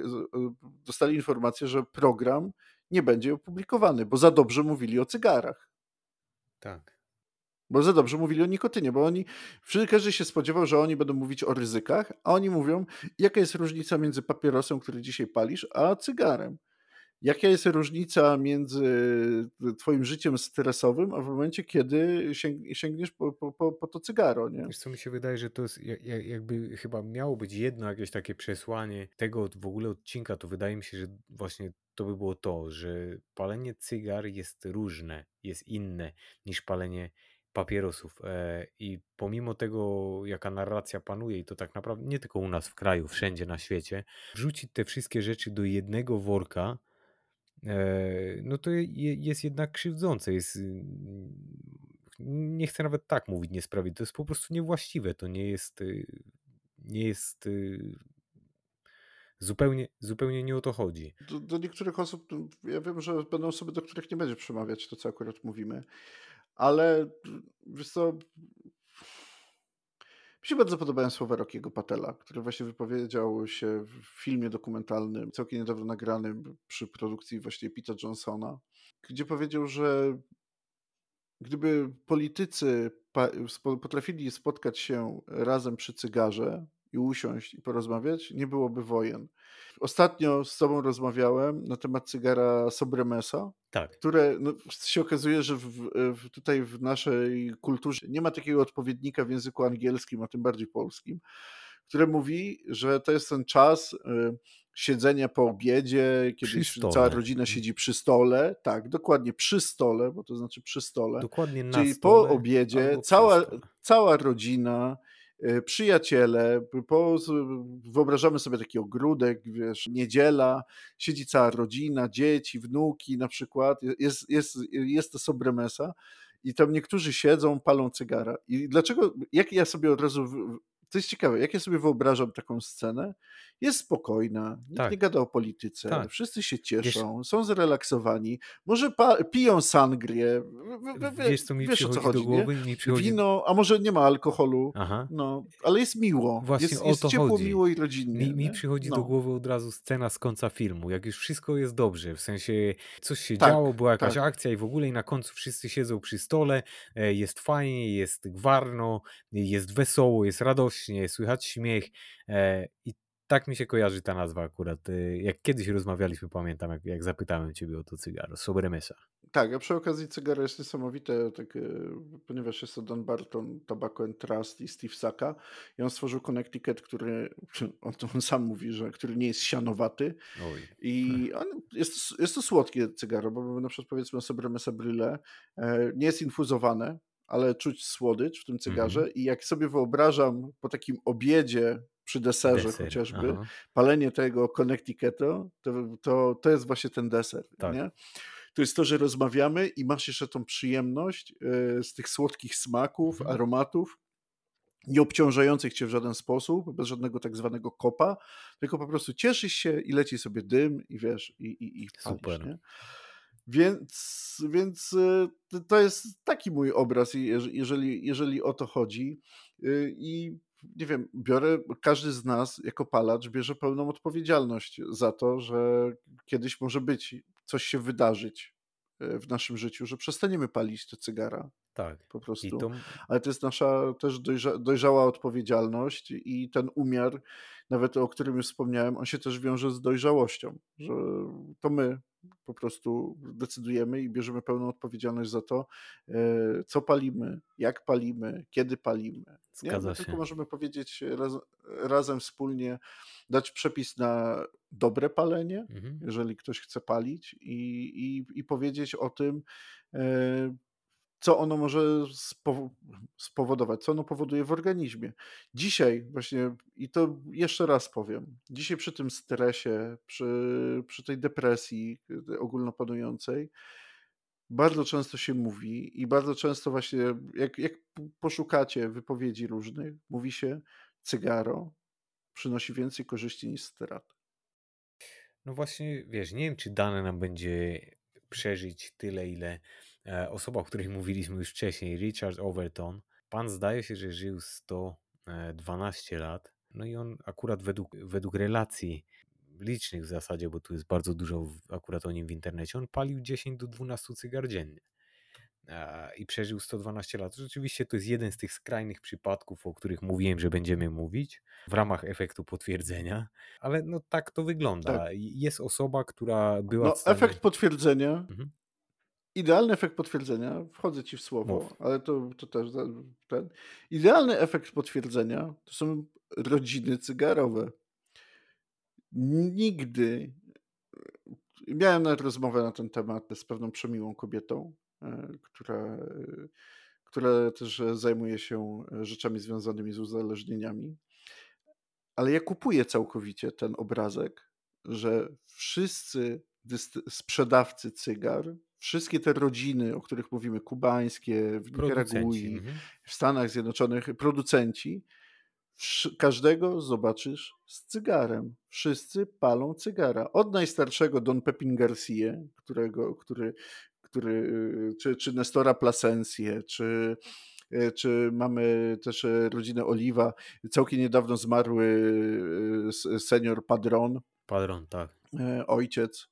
dostali informację, że program nie będzie opublikowany, bo za dobrze mówili o cygarach. Tak. Bo za dobrze mówili o nikotynie, bo oni, każdy się spodziewał, że oni będą mówić o ryzykach, a oni mówią, jaka jest różnica między papierosem, który dzisiaj palisz, a cygarem. Jaka jest różnica między twoim życiem stresowym, a w momencie, kiedy sięgniesz po, po, po, po to cygaro, nie? Wiesz co, mi się wydaje, że to jest jakby chyba miało być jedno jakieś takie przesłanie tego w ogóle odcinka, to wydaje mi się, że właśnie to by było to, że palenie cygar jest różne, jest inne niż palenie papierosów. E, I pomimo tego, jaka narracja panuje, i to tak naprawdę nie tylko u nas w kraju, wszędzie na świecie, wrzucić te wszystkie rzeczy do jednego worka, e, no to jest jednak krzywdzące. Jest, nie chcę nawet tak mówić niesprawiedliwe, to jest po prostu niewłaściwe. To nie jest, y, nie jest y, zupełnie, zupełnie nie o to chodzi. Do, do niektórych osób, ja wiem, że będą osoby, do których nie będzie przemawiać to, co akurat mówimy ale wiesz co, mi się bardzo podobają słowa Rockiego Patela, który właśnie wypowiedział się w filmie dokumentalnym, całkiem niedawno nagranym przy produkcji właśnie Pita Johnsona, gdzie powiedział, że gdyby politycy potrafili spotkać się razem przy cygarze i usiąść i porozmawiać, nie byłoby wojen. Ostatnio z Tobą rozmawiałem na temat cygara Sobremesa, tak. które no, się okazuje, że w, w, tutaj w naszej kulturze nie ma takiego odpowiednika w języku angielskim, a tym bardziej polskim, które mówi, że to jest ten czas y, siedzenia po obiedzie, kiedy cała rodzina mhm. siedzi przy stole. Tak, dokładnie przy stole, bo to znaczy przy stole. Dokładnie na Czyli stole, po obiedzie cała, cała rodzina przyjaciele, po, wyobrażamy sobie taki ogródek, wiesz, niedziela, siedzi cała rodzina, dzieci, wnuki na przykład, jest, jest, jest to sobremesa i tam niektórzy siedzą, palą cygara. I dlaczego, jak ja sobie od razu to jest ciekawe, jak ja sobie wyobrażam taką scenę, jest spokojna, nikt tak. nie gada o polityce, tak. wszyscy się cieszą, wiesz, są zrelaksowani, może piją sangrię, wiesz co mi wiesz, przychodzi, co chodzi do głowy? Przychodzi... Wino, a może nie ma alkoholu, Aha. no, ale jest miło, Właśnie jest, jest ciepło, chodzi. miło i rodzinnie. Mi, mi przychodzi no. do głowy od razu scena z końca filmu, jak już wszystko jest dobrze, w sensie coś się tak, działo, była jakaś tak. akcja i w ogóle i na końcu wszyscy siedzą przy stole, e, jest fajnie, jest gwarno, jest wesoło, jest radośnie, słychać śmiech e, i tak mi się kojarzy ta nazwa akurat. Y, jak kiedyś rozmawialiśmy, pamiętam, jak, jak zapytałem ciebie o to cygaro, Sobremesa. Tak, a przy okazji cygaro jest niesamowite, tak, ponieważ jest to Don Barton, Tobacco and Trust i Steve Saka i on stworzył Connecticut, który, on, on sam mówi, że który nie jest sianowaty Oj. i on, jest, jest to słodkie cygaro, bo na przykład powiedzmy Sobremesa Brille e, nie jest infuzowane, ale czuć słodycz w tym cygarze mm i jak sobie wyobrażam po takim obiedzie przy deserze deser, chociażby, aha. palenie tego Connecticutu, to, to, to jest właśnie ten deser, tak. nie? to jest to, że rozmawiamy i masz jeszcze tą przyjemność e, z tych słodkich smaków, Mhm. aromatów, nie obciążających cię w żaden sposób, bez żadnego tak zwanego kopa, tylko po prostu cieszysz się i leci sobie dym i wiesz, i, i, i palisz, Super. nie? Więc, więc e, to- jest taki mój obraz, jeżeli, jeżeli o to chodzi. Y, I nie wiem, biorę, każdy z nas jako palacz bierze pełną odpowiedzialność za to, że kiedyś może być, coś się wydarzyć e, w naszym życiu, że przestaniemy palić te cygara Tak. po prostu. to Ale to jest nasza też dojrza, dojrzała odpowiedzialność i ten umiar, nawet o którym już wspomniałem, on się też wiąże z dojrzałością, że to my po prostu decydujemy i bierzemy pełną odpowiedzialność za to, e, co palimy, jak palimy, kiedy palimy. Nie? My tylko się. możemy powiedzieć raz, razem wspólnie, dać przepis na dobre palenie, Mhm. jeżeli ktoś chce palić i, i, i powiedzieć o tym, e, co ono może spowo- spowodować, co ono powoduje w organizmie. Dzisiaj właśnie, i to jeszcze raz powiem, dzisiaj przy tym stresie, przy, przy tej depresji y, ogólnopanującej, bardzo często się mówi i bardzo często właśnie, jak, jak poszukacie wypowiedzi różnych, mówi się, cygaro przynosi więcej korzyści niż strat. No właśnie, wiesz, nie wiem, czy dane nam będzie przeżyć tyle, ile osoba, o której mówiliśmy już wcześniej, Richard Overton. Pan zdaje się, że żył 112 lat. No i on akurat według, według relacji licznych w zasadzie, bo tu jest bardzo dużo akurat o nim w internecie, on palił 10 do 12 cygar dziennie. E, I przeżył 112 lat. Rzeczywiście to jest jeden z tych skrajnych przypadków, o których mówiłem, że będziemy mówić w ramach efektu potwierdzenia, ale no tak to wygląda. Tak. Jest osoba, która była No, stanie... efekt potwierdzenia Mhm. Idealny efekt potwierdzenia, wchodzę ci w słowo, Mów. ale to, to też ten. Idealny efekt potwierdzenia to są rodziny cygarowe. Nigdy. Miałem nawet rozmowę na ten temat z pewną przemiłą kobietą, e, która, e, która też e, zajmuje się e, rzeczami związanymi z uzależnieniami. Ale ja kupuję całkowicie ten obrazek, że wszyscy sprzedawcy cygar, wszystkie te rodziny, o których mówimy, kubańskie, w. Nikaragui, Mhm. w Stanach Zjednoczonych, producenci, każdego zobaczysz z cygarem. Wszyscy palą cygara. Od najstarszego Don Pepin Garcia, którego, który, który, y, czy, czy Nestora Plasencję, czy, y, czy mamy też y, rodzinę Oliwa, całkiem niedawno zmarły y, senior Padron, Padron, tak. e, ojciec,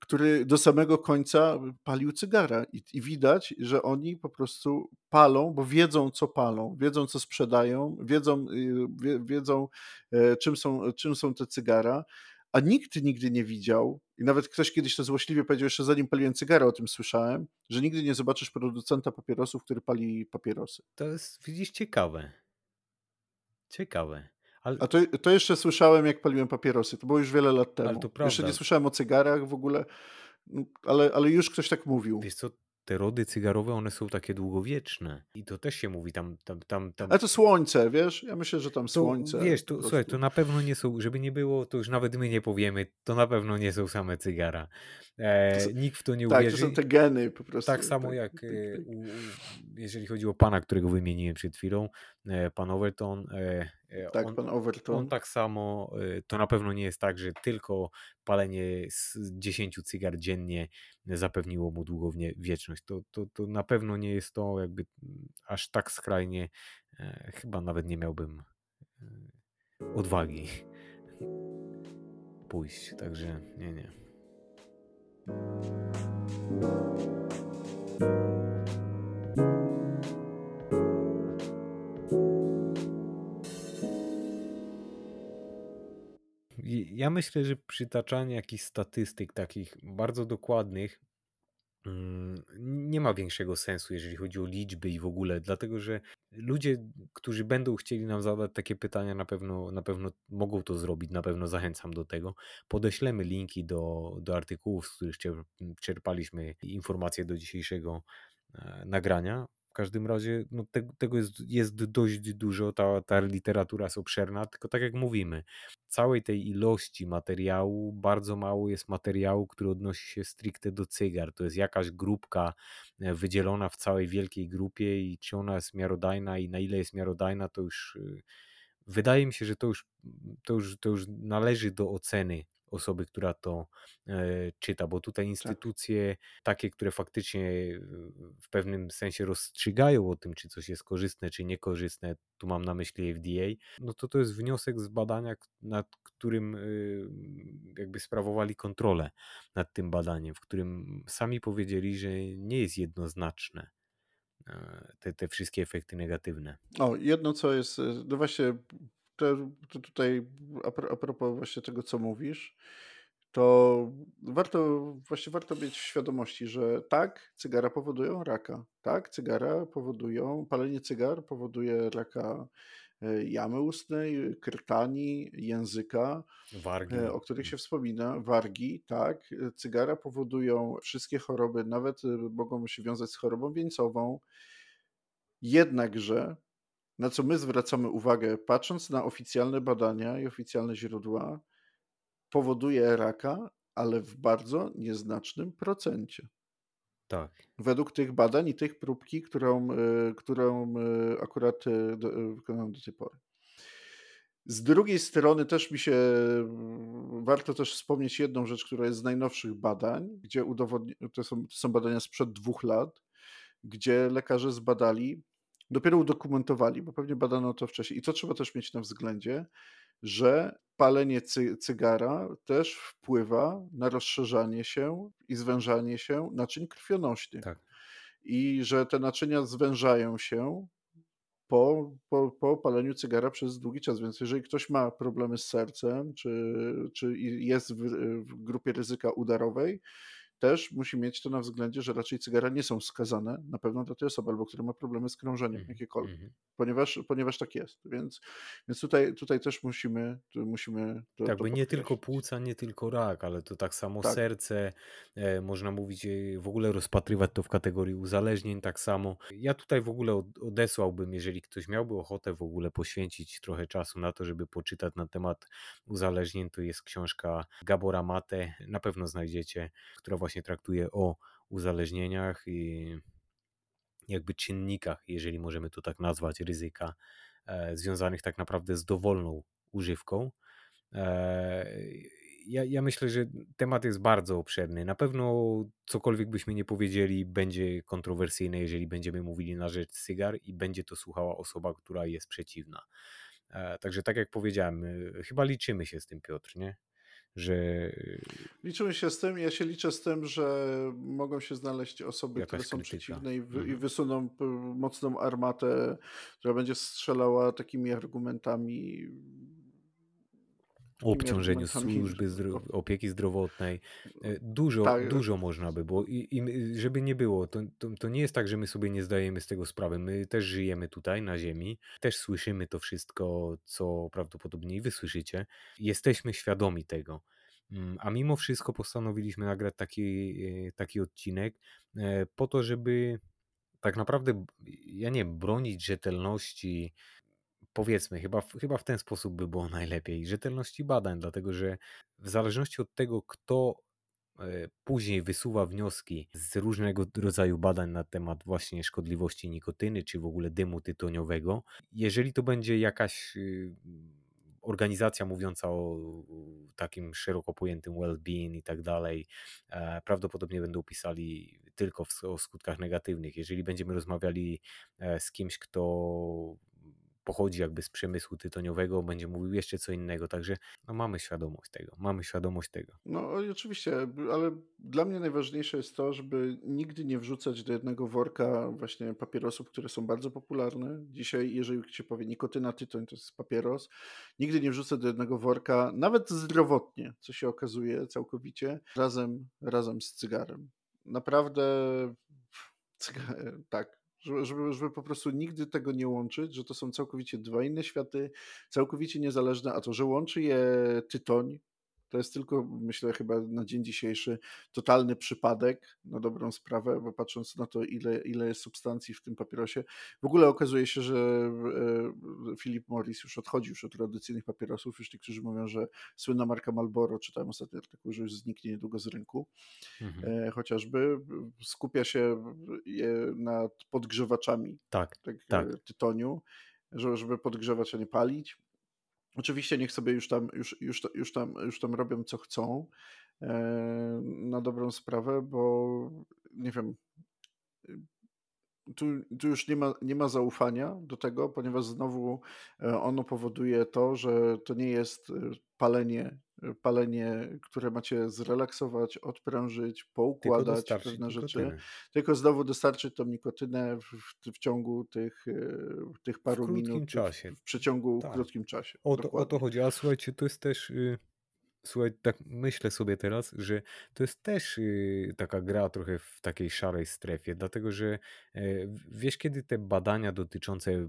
który do samego końca palił cygara i, i widać, że oni po prostu palą, bo wiedzą, co palą, wiedzą, co sprzedają, wiedzą, y, wie, wiedzą e, czym, są, czym są te cygara, a nikt nigdy nie widział, i nawet ktoś kiedyś to złośliwie powiedział, jeszcze zanim paliłem cygara, o tym słyszałem, że nigdy nie zobaczysz producenta papierosów, który pali papierosy. To jest, widzisz, ciekawe. Ciekawe. Ale A to, to jeszcze słyszałem, jak paliłem papierosy. To było już wiele lat temu. Ale to Jeszcze nie prawda. słyszałem o cygarach w ogóle, no, ale, ale już ktoś tak mówił. wiesz co, te rody cygarowe, one są takie długowieczne. I to też się mówi tam, tam, tam, tam Ale to słońce, wiesz? Ja myślę, że tam To słońce. wiesz, to, słuchaj, to na pewno nie są, żeby nie było, to już nawet my nie powiemy, to na pewno nie są same cygara. E, są- nikt w to nie Tak, to uwierzy. są te geny po prostu. Tak samo jak tak, tak. u, jeżeli chodzi o pana, którego wymieniłem przed chwilą, e, pan Overton, e, Tak, on, pan on Overton. tak samo, e, to na pewno nie jest tak, że tylko palenie z 10 cygar dziennie zapewniło mu długowieczność. To, to, to na pewno nie jest to jakby mm, aż tak skrajnie, e, chyba nawet nie miałbym e, odwagi pójść, także nie, nie. I Ja myślę, że przytaczanie jakichś statystyk takich bardzo dokładnych mm, nie ma większego sensu, jeżeli chodzi o liczby i w ogóle, dlatego że ludzie, którzy będą chcieli nam zadać takie pytania, na pewno, na pewno mogą to zrobić, na pewno zachęcam do tego. Podeślemy linki do, do artykułów, z których czerpaliśmy informacje do dzisiejszego e, nagrania. Każdym razie no, te, tego jest, jest dość dużo, ta, ta literatura jest obszerna, tylko tak jak mówimy, całej tej ilości materiału, bardzo mało jest materiału, który odnosi się stricte do cygar. To jest jakaś grupka e, wydzielona w całej wielkiej grupie i czy ona jest miarodajna i na ile jest miarodajna, to już y, wydaje mi się, że to już, to już, to już należy do oceny osoby, która to e, czyta, bo tutaj tak. instytucje tak. takie, które faktycznie w pewnym sensie rozstrzygają o tym, czy coś jest korzystne, czy niekorzystne, tu mam na myśli FDA, no to to jest wniosek z badania, nad którym y, jakby sprawowali kontrolę nad tym badaniem, w którym sami powiedzieli, że nie jest jednoznaczne e, te, te wszystkie efekty negatywne. O, jedno co jest, no właśnie to, to tutaj a, propos właśnie tego, co mówisz, to warto, właśnie warto mieć w świadomości, że tak, cygara powodują raka. Tak, cygara powodują, palenie cygar powoduje raka e, jamy ustnej, krtani, języka, wargi. E, o których się wspomina, wargi, tak. Cygara powodują wszystkie choroby, nawet e, mogą się wiązać z chorobą wieńcową. Jednakże na co my zwracamy uwagę, patrząc na oficjalne badania i oficjalne źródła, powoduje raka, ale w bardzo nieznacznym procencie. Tak. Według tych badań i tych próbki, którą, e, którą e, akurat e, wykonałem do tej pory. Z drugiej strony też mi się warto też wspomnieć jedną rzecz, która jest z najnowszych badań, gdzie udowodni, to są, to są badania sprzed dwóch lat, gdzie lekarze zbadali dopiero udokumentowali, bo pewnie badano to wcześniej. I to trzeba też mieć na względzie, że palenie cy cygara też wpływa na rozszerzanie się i zwężanie się naczyń krwionośnych. Tak. I że te naczynia zwężają się po, po, po paleniu cygara przez długi czas. Więc jeżeli ktoś ma problemy z sercem, czy, czy jest w, w grupie ryzyka udarowej, też musi mieć to na względzie, że raczej cygara nie są skazane na pewno dla tej osoby, albo która ma problemy z krążeniem mm, jakiekolwiek, mm. ponieważ, ponieważ tak jest. Więc, więc tutaj, tutaj też musimy, musimy to, Tak, to by nie tylko płuca, nie tylko rak, ale to tak samo tak. serce, e, można mówić, e, w ogóle rozpatrywać to w kategorii uzależnień tak samo. Ja tutaj w ogóle odesłałbym, jeżeli ktoś miałby ochotę w ogóle poświęcić trochę czasu na to, żeby poczytać na temat uzależnień, to jest książka Gabora Mate, na pewno znajdziecie, która właśnie traktuje o uzależnieniach i jakby czynnikach, jeżeli możemy to tak nazwać, ryzyka e, związanych tak naprawdę z dowolną używką. E, ja, ja, myślę, że temat jest bardzo obszerny. Na pewno cokolwiek byśmy nie powiedzieli, będzie kontrowersyjne, jeżeli będziemy mówili na rzecz cygar i będzie to słuchała osoba, która jest przeciwna. E, także tak jak powiedziałem, chyba liczymy się z tym, Piotr, nie? Że. Liczymy się z tym, ja się liczę z tym, że mogą się znaleźć osoby, które są krytyka. przeciwne i, wy, mhm. i wysuną mocną armatę, która będzie strzelała takimi argumentami obciążeniu służby zdro opieki zdrowotnej. E, dużo, tak. dużo można by było. I, I, żeby nie było, to, to, to, nie jest tak, że my sobie nie zdajemy z tego sprawy. My też żyjemy tutaj na Ziemi, też słyszymy to wszystko, co prawdopodobnie i wy słyszycie. Jesteśmy świadomi tego. Mm, a mimo wszystko postanowiliśmy nagrać taki, e, taki odcinek e, po to, żeby tak naprawdę, ja nie bronić rzetelności powiedzmy, chyba, chyba w ten sposób by było najlepiej, rzetelności badań, dlatego że w zależności od tego, kto e, później wysuwa wnioski z różnego rodzaju badań na temat właśnie szkodliwości nikotyny, czy w ogóle dymu tytoniowego, jeżeli to będzie jakaś y, organizacja mówiąca o takim szeroko pojętym well-being i tak dalej, e, prawdopodobnie będą pisali tylko o skutkach negatywnych. Jeżeli będziemy rozmawiali e, z kimś, kto pochodzi jakby z przemysłu tytoniowego, będzie mówił jeszcze co innego, także no, mamy świadomość tego, mamy świadomość tego. No oczywiście, ale dla mnie najważniejsze jest to, żeby nigdy nie wrzucać do jednego worka właśnie papierosów, które są bardzo popularne. Dzisiaj, jeżeli się powie nikotyna, tytoń to jest papieros, nigdy nie wrzucę do jednego worka, nawet zdrowotnie, co się okazuje całkowicie, razem, razem z cygarem. Naprawdę tak, żeby, żeby po prostu nigdy tego nie łączyć, że to są całkowicie dwa inne światy, całkowicie niezależne, a to, że łączy je tytoń, to jest tylko, myślę, chyba na dzień dzisiejszy totalny przypadek, na dobrą sprawę, bo patrząc na to, ile, ile jest substancji w tym papierosie, w ogóle okazuje się, że e, Philip Morris już odchodzi już od tradycyjnych papierosów. Już niektórzy mówią, że słynna marka Marlboro, czytałem ostatnio artykuł, że już zniknie niedługo z rynku. Mhm. E, chociażby skupia się nad podgrzewaczami tak, tak, tak. tytoniu, żeby podgrzewać, a nie palić. Oczywiście niech sobie już tam, już, już, już tam, już tam robią co chcą e, na dobrą sprawę, bo nie wiem, tu, tu już nie ma, nie ma zaufania do tego, ponieważ znowu e, ono powoduje to, że to nie jest e, palenie, palenie, które macie zrelaksować, odprężyć, poukładać pewne rzeczy, tylko znowu dostarczyć tą nikotynę w, w, ciągu tych, tych paru w minut, czasie. w, przeciągu tak. krótkim czasie. O to, o to chodzi, a słuchajcie, to jest też... Y Słuchaj, tak myślę sobie teraz, że to jest też y, taka gra trochę w takiej szarej strefie, dlatego że e, wiesz, kiedy te badania dotyczące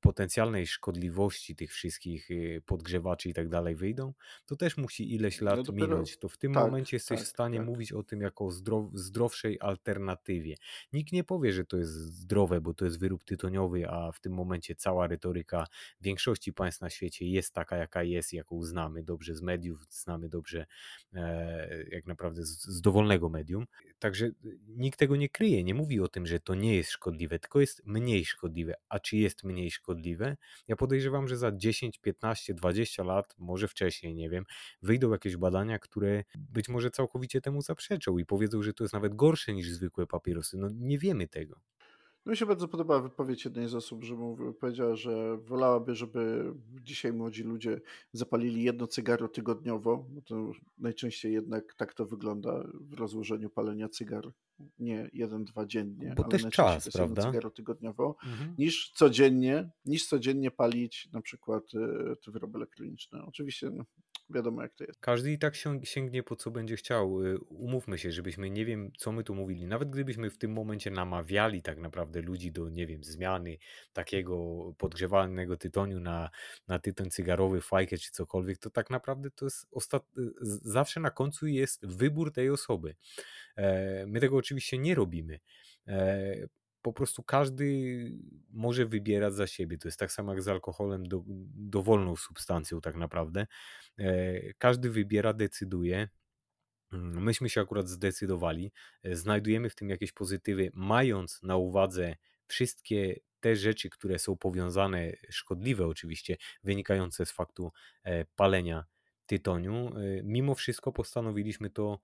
potencjalnej szkodliwości tych wszystkich y, podgrzewaczy i tak dalej wyjdą, to też musi ileś lat no dopiero, minąć. To w tym tak, momencie jesteś tak, w stanie tak. mówić o tym jako zdrow, zdrowszej alternatywie. Nikt nie powie, że to jest zdrowe, bo to jest wyrób tytoniowy, a w tym momencie cała retoryka większości państw na świecie jest taka, jaka jest, jaką znamy dobrze z mediów, znamy dobrze e, jak naprawdę z, z dowolnego medium. Także nikt tego nie kryje, nie mówi o tym, że to nie jest szkodliwe, tylko jest mniej szkodliwe. A czy jest mniej szkodliwe? Ja podejrzewam, że za 10, 15, 20 lat, może wcześniej, nie wiem, wyjdą jakieś badania, które być może całkowicie temu zaprzeczą i powiedzą, że to jest nawet gorsze niż zwykłe papierosy. No nie wiemy tego. Mi się bardzo podoba wypowiedź jednej z osób, że powiedziała, że wolałaby, żeby dzisiaj młodzi ludzie zapalili jedno cygaro tygodniowo, bo to najczęściej jednak tak to wygląda w rozłożeniu palenia cygar. Nie jeden, dwa dziennie, bo ale też czas, to prawda? cygaro tygodniowo, mhm. niż codziennie, niż codziennie palić na przykład e, te wyroby elektroniczne. Oczywiście no, wiadomo jak to jest. Każdy i tak sięgnie po co będzie chciał. Y, umówmy się, żebyśmy nie wiem, co my tu mówili. Nawet gdybyśmy w tym momencie namawiali tak naprawdę ludzi do, nie wiem, zmiany takiego podgrzewanego tytoniu na, na tytoń cygarowy, fajkę czy cokolwiek, to tak naprawdę to jest ostat... zawsze na końcu jest wybór tej osoby. E, my tego oczywiście nie robimy e, po prostu każdy może wybierać za siebie. To jest tak samo jak z alkoholem, do, dowolną substancją, tak naprawdę. E, każdy wybiera, decyduje. Mm, myśmy się akurat zdecydowali, e, znajdujemy w tym jakieś pozytywy, mając na uwadze wszystkie te rzeczy, które są powiązane, szkodliwe oczywiście, wynikające z faktu e, palenia tytoniu. Mimo wszystko postanowiliśmy to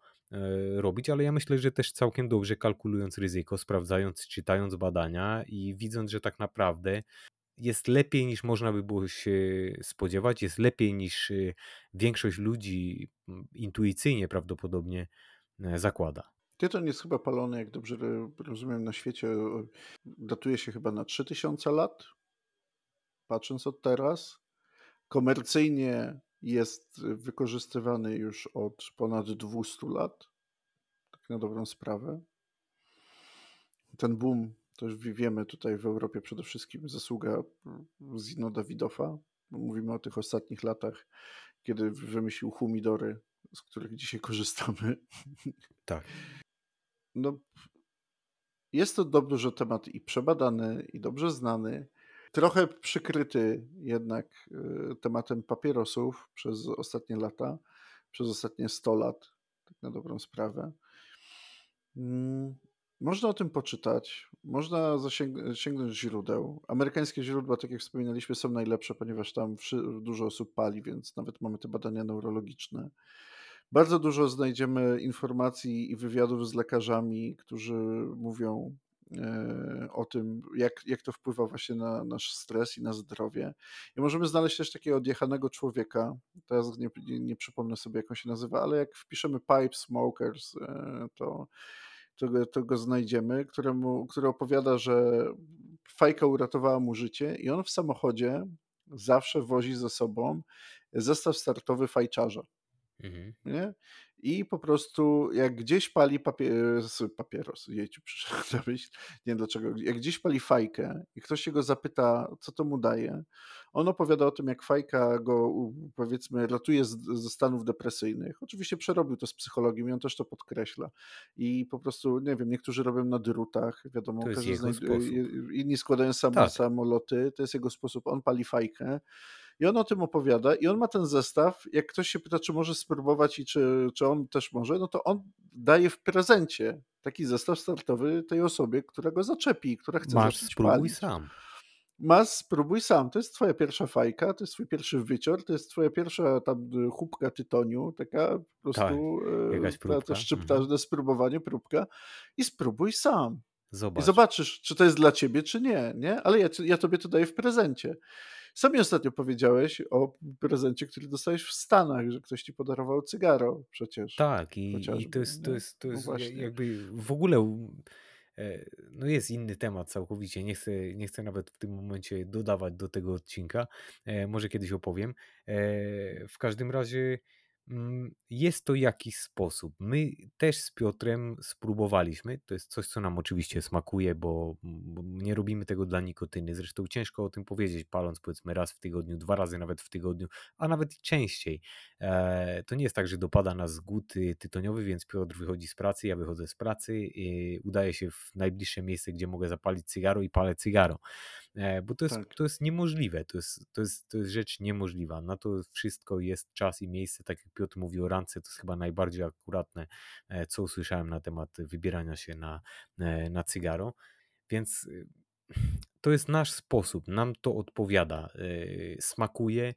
robić, ale ja myślę, że też całkiem dobrze kalkulując ryzyko, sprawdzając, czytając badania i widząc, że tak naprawdę jest lepiej niż można by było się spodziewać, jest lepiej niż e, większość ludzi intuicyjnie prawdopodobnie e, zakłada. Tytoń jest chyba palony, jak dobrze rozumiem, na świecie datuje się chyba na 3000 lat, patrząc od teraz. Komercyjnie jest wykorzystywany już od ponad 200 lat, tak na dobrą sprawę. Ten boom, to już wiemy tutaj w Europie przede wszystkim zasługa Zino Dawidowa. Mówimy o tych ostatnich latach, kiedy wymyślił humidory, z których dzisiaj korzystamy. Tak. No, jest to dobrze temat i przebadany, i dobrze znany trochę przykryty jednak y, tematem papierosów przez ostatnie lata, przez ostatnie 100 lat, tak na dobrą sprawę. Mm, można o tym poczytać, można sięgnąć źródeł. Amerykańskie źródła, tak jak wspominaliśmy, są najlepsze, ponieważ tam dużo osób pali, więc nawet mamy te badania neurologiczne. Bardzo dużo znajdziemy informacji i wywiadów z lekarzami, którzy mówią o tym, jak, jak to wpływa właśnie na nasz stres i na zdrowie. I możemy znaleźć też takiego odjechanego człowieka, teraz nie, nie, nie przypomnę sobie, jak on się nazywa, ale jak wpiszemy pipe smokers, e, to, to, to go znajdziemy, któremu, który opowiada, że fajka uratowała mu życie i on w samochodzie zawsze wozi ze sobą zestaw startowy fajczarza. Mhm. Nie? I po prostu jak gdzieś pali papie s papieros, jejciu, przyszedł na myśl, nie wiem dlaczego, jak gdzieś pali fajkę i ktoś się go zapyta, co to mu daje, on opowiada o tym, jak fajka go, powiedzmy, ratuje z ze stanów depresyjnych. Oczywiście przerobił to z psychologiem i on też to podkreśla. I po prostu, nie wiem, niektórzy robią na drutach, wiadomo, każdy sposób. inni składają sam Tak. samoloty, to jest jego sposób, on pali fajkę i on o tym opowiada i on ma ten zestaw, jak ktoś się pyta, czy może spróbować i czy czy on też może, no to on daje w prezencie taki zestaw startowy tej osobie, która go zaczepi, która chce Masz, spróbuj palić. sam. Masz, spróbuj sam. To jest twoja pierwsza fajka, to jest twój pierwszy wycior, to jest twoja pierwsza tam y, chłupka tytoniu, taka po Tak, prostu, jakaś e, ta szczypta Mhm. na spróbowanie, próbka i spróbuj sam. I Zobacz. zobaczysz, czy to jest dla ciebie, czy nie, nie? Ale ja ja tobie to daję w prezencie. Sam ostatnio powiedziałeś o prezencie, który dostałeś w Stanach, że ktoś ci podarował cygaro przecież, Tak, i i to jest to nie? jest to No jest właśnie. jakby w ogóle e, no jest inny temat całkowicie. Nie chcę nie chcę nawet w tym momencie dodawać do tego odcinka. E, może kiedyś opowiem. E, w każdym razie, jest to jakiś sposób. My też z Piotrem spróbowaliśmy. To jest coś, co nam oczywiście smakuje, bo nie robimy tego dla nikotyny. Zresztą ciężko o tym powiedzieć, paląc powiedzmy raz w tygodniu, 2 razy nawet w tygodniu, a nawet częściej. E, to nie jest tak, że dopada nas głód, tytoniowy, więc Piotr wychodzi z pracy, ja wychodzę z pracy, udaję się w najbliższe miejsce, gdzie mogę zapalić cygaro i palę cygaro. E, bo to jest Tak. to jest niemożliwe. To jest to jest to jest rzecz niemożliwa. Na to wszystko jest czas i miejsce. Tak jak Piotr mówił o randce, to jest chyba najbardziej akuratne, e, co usłyszałem na temat wybierania się na e, na cygaro. Więc, y, to jest nasz sposób. Nam to odpowiada, smakuje,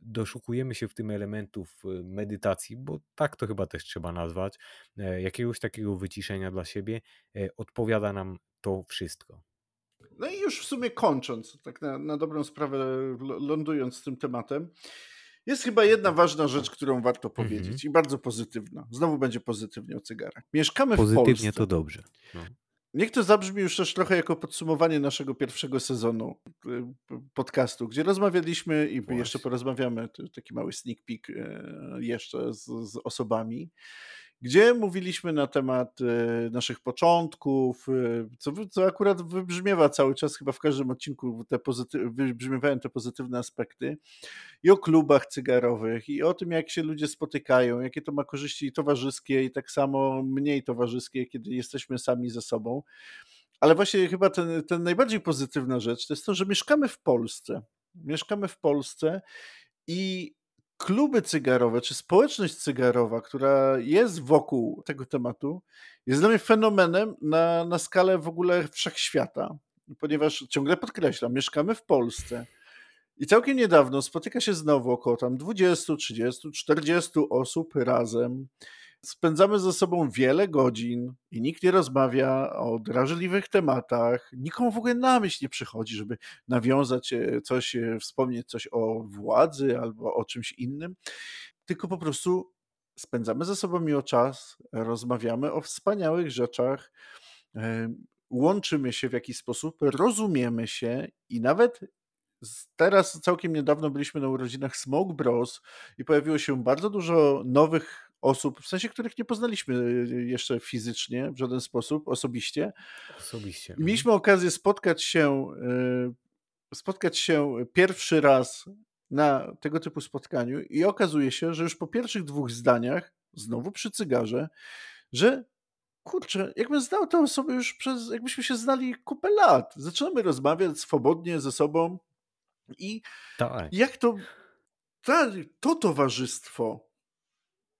doszukujemy się w tym elementów, y, medytacji, bo tak to chyba też trzeba nazwać, jakiegoś takiego wyciszenia dla siebie. Odpowiada nam to wszystko. No i już w sumie kończąc, tak na na dobrą sprawę lą lądując z tym tematem, jest chyba jedna ważna rzecz, którą warto Mhm. powiedzieć i bardzo pozytywna. Znowu będzie pozytywnie o cygarach. Mieszkamy w Pozytywnie to Polsce. dobrze. No. Niech to zabrzmi już też trochę jako podsumowanie naszego pierwszego sezonu, y, podcastu, gdzie rozmawialiśmy i jeszcze Właśnie. porozmawiamy, to taki mały sneak peek, e, jeszcze z z osobami, gdzie mówiliśmy na temat, e, naszych początków, e, co co akurat wybrzmiewa cały czas chyba w każdym odcinku, te wybrzmiewają te pozytywne aspekty. I o klubach cygarowych, i o tym, jak się ludzie spotykają, jakie to ma korzyści towarzyskie i tak samo mniej towarzyskie, kiedy jesteśmy sami ze sobą. Ale właśnie chyba ten ten najbardziej pozytywna rzecz to jest to, że mieszkamy w Polsce. Mieszkamy w Polsce i kluby cygarowe, czy społeczność cygarowa, która jest wokół tego tematu, jest dla mnie fenomenem na na skalę w ogóle wszechświata. Ponieważ ciągle podkreślam, mieszkamy w Polsce. I całkiem niedawno spotyka się znowu około tam 20, 30, 40 osób razem. Spędzamy ze sobą wiele godzin i nikt nie rozmawia o drażliwych tematach. Nikomu w ogóle na myśl nie przychodzi, żeby nawiązać, e, coś, e, wspomnieć coś o władzy albo o czymś innym. Tylko po prostu spędzamy ze sobą miło czas, rozmawiamy o wspaniałych rzeczach, e, łączymy się w jakiś sposób, rozumiemy się i nawet teraz całkiem niedawno byliśmy na urodzinach Smoke Bros i pojawiło się bardzo dużo nowych osób, w sensie których nie poznaliśmy jeszcze fizycznie w żaden sposób, osobiście. Osobiście, I mhm. mieliśmy okazję spotkać się, e, spotkać się pierwszy raz na tego typu spotkaniu i okazuje się, że już po pierwszych 2 zdaniach, znowu przy cygarze, że kurczę, jakbym znał tę osobę już przez jakbyśmy się znali kupę lat. Zaczynamy rozmawiać swobodnie ze sobą i Tak. jak to tak, to towarzystwo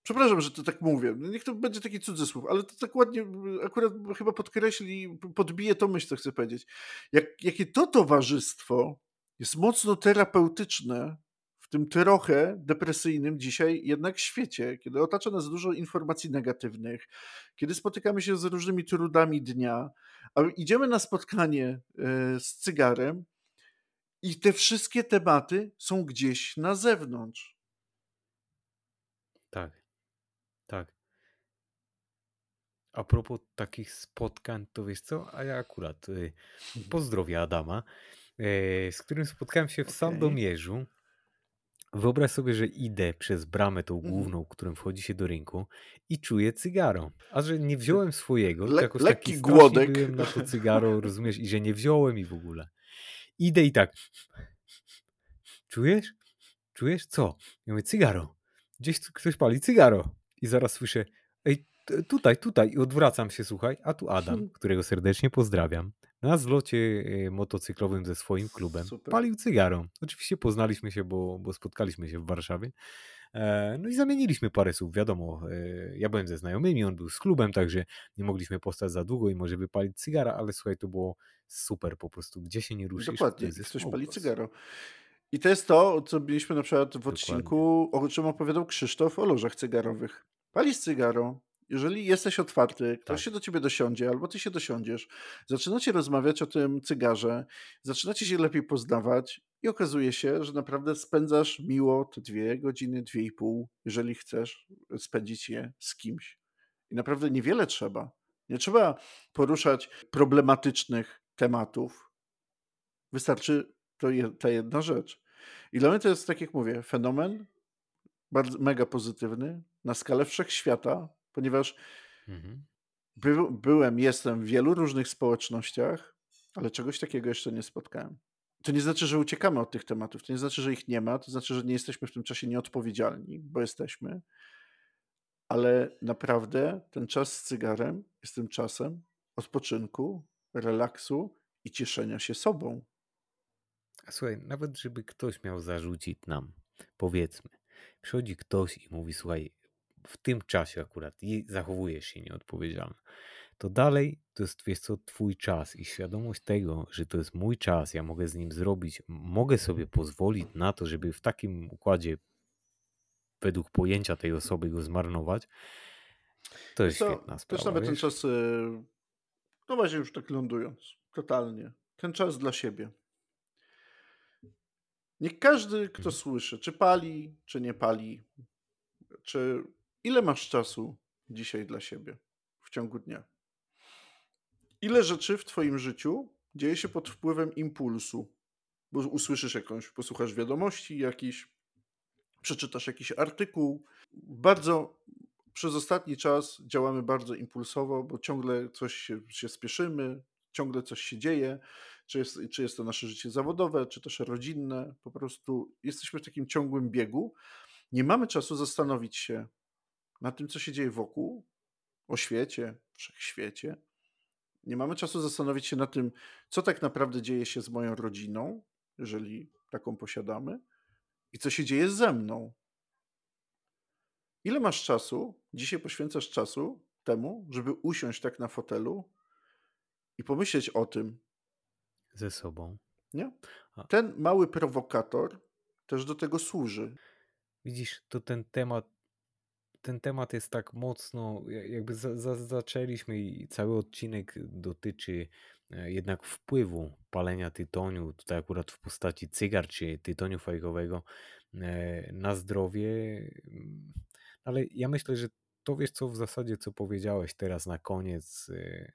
przepraszam, że to tak mówię, niech to będzie taki cudzysłów, ale to tak ładnie akurat chyba podkreśli, podbije tą myśl, co chcę powiedzieć. Jak jakie to towarzystwo jest mocno terapeutyczne w tym trochę depresyjnym dzisiaj jednak świecie, kiedy otacza nas dużo informacji negatywnych, kiedy spotykamy się z różnymi trudami dnia, a idziemy na spotkanie, e, z cygarem i te wszystkie tematy są gdzieś na zewnątrz. Tak. A propos takich spotkań, to wiesz co, a ja akurat, y, pozdrowię Adama, e, z którym spotkałem się w Okej. Sandomierzu Wyobraź sobie, że idę przez bramę tą Mhm. główną, którą wchodzi się do rynku i czuję cygaro. A że nie wziąłem swojego, to Le- jakoś taki głodek. byłem na to cygaro, rozumiesz, i że nie wziąłem i w ogóle. Idę i tak. Czujesz? Czujesz? Co? Ja mówię, cygaro. Gdzieś tu ktoś pali cygaro. I zaraz słyszę, ej, tutaj, tutaj. I odwracam się, słuchaj, a tu Adam, którego serdecznie pozdrawiam. Na zlocie e, motocyklowym ze swoim klubem Super. palił cygaro. Oczywiście poznaliśmy się, bo, bo spotkaliśmy się w Warszawie. E, No i zamieniliśmy parę słów, wiadomo. e, Ja byłem ze znajomymi, on był z klubem, także nie mogliśmy postać za długo i może wypalić cygara, ale słuchaj, to było super po prostu. Gdzie się nie ruszysz, to Dokładnie, ktoś pali cygaro. I to jest to, co mieliśmy na przykład w Dokładnie. odcinku, o czym opowiadał Krzysztof o lożach cygarowych. Palisz cygaro, jeżeli jesteś otwarty, ktoś Tak. się do ciebie dosiądzie, albo ty się dosiądziesz, zaczynacie rozmawiać o tym cygarze, zaczynacie się lepiej poznawać i okazuje się, że naprawdę spędzasz miło te dwie godziny, dwie i pół, jeżeli chcesz spędzić je z kimś. I naprawdę niewiele trzeba. Nie trzeba poruszać problematycznych tematów. Wystarczy to je, ta jedna rzecz. I dla mnie to jest, tak jak mówię, fenomen bardzo, mega pozytywny na skalę wszechświata, ponieważ Mhm. by, byłem, jestem w wielu różnych społecznościach, ale czegoś takiego jeszcze nie spotkałem. To nie znaczy, że uciekamy od tych tematów, to nie znaczy, że ich nie ma, to znaczy, że nie jesteśmy w tym czasie nieodpowiedzialni, bo jesteśmy, ale naprawdę ten czas z cygarem jest tym czasem odpoczynku, relaksu i cieszenia się sobą. A Słuchaj, nawet żeby ktoś miał zarzucić nam, powiedzmy, przychodzi ktoś i mówi, słuchaj, w tym czasie akurat i zachowujesz się nieodpowiedzialnie, to dalej to jest, wiesz co, twój czas i świadomość tego, że to jest mój czas, ja mogę z nim zrobić, mogę sobie pozwolić na to, żeby w takim układzie według pojęcia tej osoby go zmarnować, to jest To świetna też sprawa, nawet ten wiesz? czas, y, no właśnie już tak lądując, totalnie, ten czas dla siebie. Niech każdy, kto Mhm. słyszy, czy pali, czy nie pali, czy ile masz czasu dzisiaj dla siebie w ciągu dnia? Ile rzeczy w twoim życiu dzieje się pod wpływem impulsu? Bo usłyszysz jakąś, posłuchasz wiadomości jakiś, przeczytasz jakiś artykuł. Bardzo przez ostatni czas działamy bardzo impulsowo, bo ciągle coś się, się spieszymy, ciągle coś się dzieje, czy jest, czy jest to nasze życie zawodowe, czy też rodzinne. Po prostu jesteśmy w takim ciągłym biegu. Nie mamy czasu zastanowić się nad tym, co się dzieje wokół, o świecie, wszechświecie. Nie mamy czasu zastanowić się nad tym, co tak naprawdę dzieje się z moją rodziną, jeżeli taką posiadamy, i co się dzieje ze mną. Ile masz czasu, dzisiaj poświęcasz czasu temu, żeby usiąść tak na fotelu i pomyśleć o tym, Ze sobą. nie? Ten mały prowokator też do tego służy. Widzisz, to ten temat, ten temat jest tak mocno, ja- jakby za, za, zaczęliśmy i cały odcinek dotyczy e, jednak wpływu palenia tytoniu, tutaj akurat w postaci cygar czy tytoniu fajkowego e, na zdrowie. Mm, Ale ja myślę, że to wiesz co w zasadzie, co powiedziałeś teraz na koniec, e,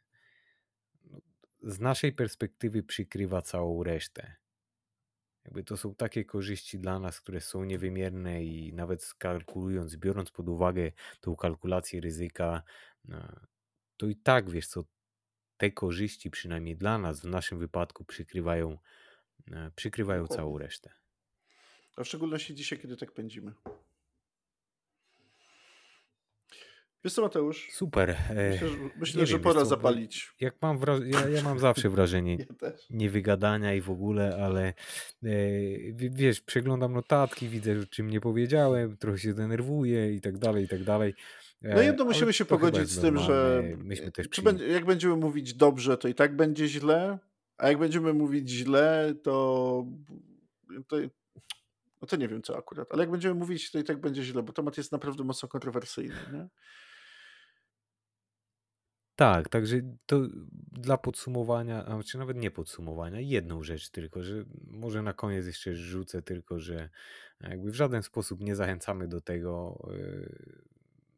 no, z naszej perspektywy przykrywa całą resztę. Jakby to są takie korzyści dla nas, które są niewymierne i nawet skalkulując, biorąc pod uwagę tą kalkulację ryzyka, e, to i tak wiesz co, te korzyści przynajmniej dla nas w naszym wypadku przykrywają, e, przykrywają Dokładnie. całą resztę. A w szczególności dzisiaj, kiedy tak pędzimy. Wiesz co, Mateusz? Super. e, Myślę, że, myślę, że wiem, pora co, zapalić. Jak mam wra- ja, ja mam zawsze wrażenie Ja niewygadania i w ogóle, ale e, wiesz, przeglądam notatki, widzę, że czym nie powiedziałem, trochę się denerwuję i tak dalej, i tak dalej. No E, jedno ale musimy się pogodzić z tym, że będzie, jak będziemy mówić dobrze, to i tak będzie źle, a jak będziemy mówić źle, to, to no to nie wiem co akurat, ale jak będziemy mówić, to i tak będzie źle, bo temat jest naprawdę mocno kontrowersyjny. Nie? Tak, także to dla podsumowania, a czy nawet nie podsumowania, jedną rzecz tylko, że może na koniec jeszcze rzucę tylko, że jakby w żaden sposób nie zachęcamy do tego. yy,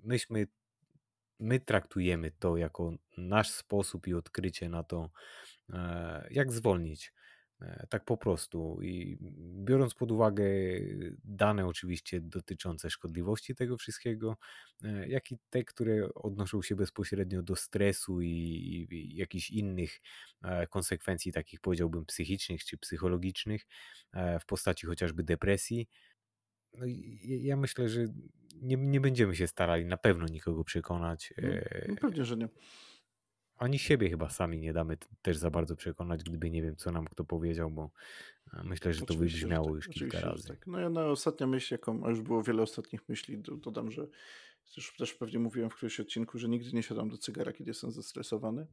Myśmy, my traktujemy to jako nasz sposób i odkrycie na to, e, jak zwolnić tak po prostu. I biorąc pod uwagę dane oczywiście dotyczące szkodliwości tego wszystkiego, e, jak i te, które odnoszą się bezpośrednio do stresu i, i jakichś innych e, konsekwencji, takich powiedziałbym psychicznych czy psychologicznych, w postaci chociażby depresji. No ja myślę, że nie, nie będziemy się starali na pewno nikogo przekonać. No, no pewnie, że nie. Ani siebie chyba sami nie damy też za bardzo przekonać, gdyby nie wiem, co nam kto powiedział, bo e, myślę, że to wybrzmiało tak. już kilka razy. Tak. No ja na ostatnia myśl, jaką, a już było wiele ostatnich myśli, dodam, że też, też pewnie mówiłem w którymś odcinku, że nigdy nie siadam do cygara, kiedy jestem zestresowany.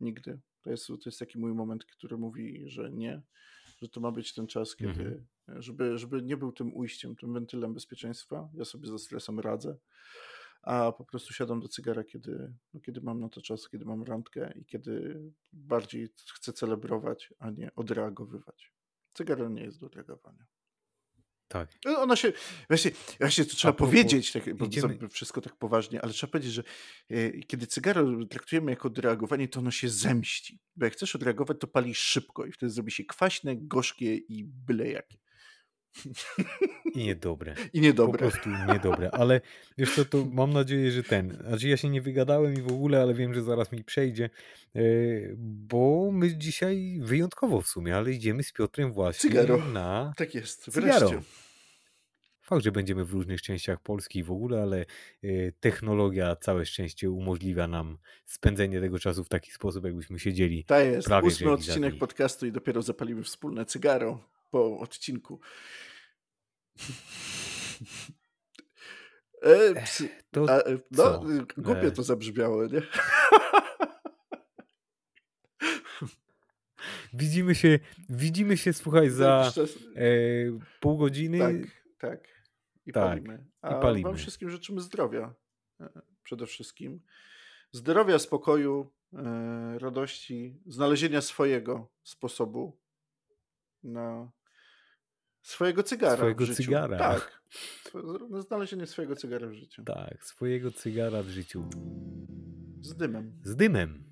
Nigdy. To jest, to jest taki mój moment, który mówi, że nie, że to ma być ten czas, kiedy, mhm. żeby, żeby nie był tym ujściem, tym wentylem bezpieczeństwa. Ja sobie ze stresem radzę a po prostu siadam do cygara, kiedy, no, kiedy mam na to czas, kiedy mam randkę i kiedy bardziej chcę celebrować, a nie odreagowywać. Cygara nie jest do odreagowania. Tak. No, ona się, właśnie, właśnie to trzeba powiedzieć, tak, bo idziemy... wszystko tak poważnie, ale trzeba powiedzieć, że e, kiedy cygaro traktujemy jako odreagowanie, to ono się zemści. Bo jak chcesz odreagować, to palisz szybko i wtedy zrobi się kwaśne, gorzkie i byle jakie. I niedobre. I niedobre. Po prostu niedobre. Ale wiesz co, to mam nadzieję, że ten. Znaczy ja się nie wygadałem i w ogóle, ale wiem, że zaraz mi przejdzie. E, bo my dzisiaj wyjątkowo w sumie, ale idziemy z Piotrem właśnie Cygaro. na. Tak jest, wreszcie. Cygaro. Fakt, że będziemy w różnych częściach Polski i w ogóle, ale e, technologia całe szczęście umożliwia nam spędzenie tego czasu w taki sposób, jakbyśmy siedzieli. To jest prawie ósmy odcinek podcastu i dopiero zapalimy wspólne cygaro po odcinku. E, to a, e, no, głupio e. to zabrzmiało, nie? Widzimy się, widzimy się, słuchaj, za e, pół godziny. Tak, tak. I tak, palimy. A i palimy. wam wszystkim życzymy zdrowia. E, przede wszystkim. Zdrowia, spokoju, e, radości, znalezienia swojego sposobu na Swojego cygara. Swojego cygara. Tak. Znalezienie swojego cygara w życiu. Tak, swojego cygara w życiu. Z dymem. Z dymem.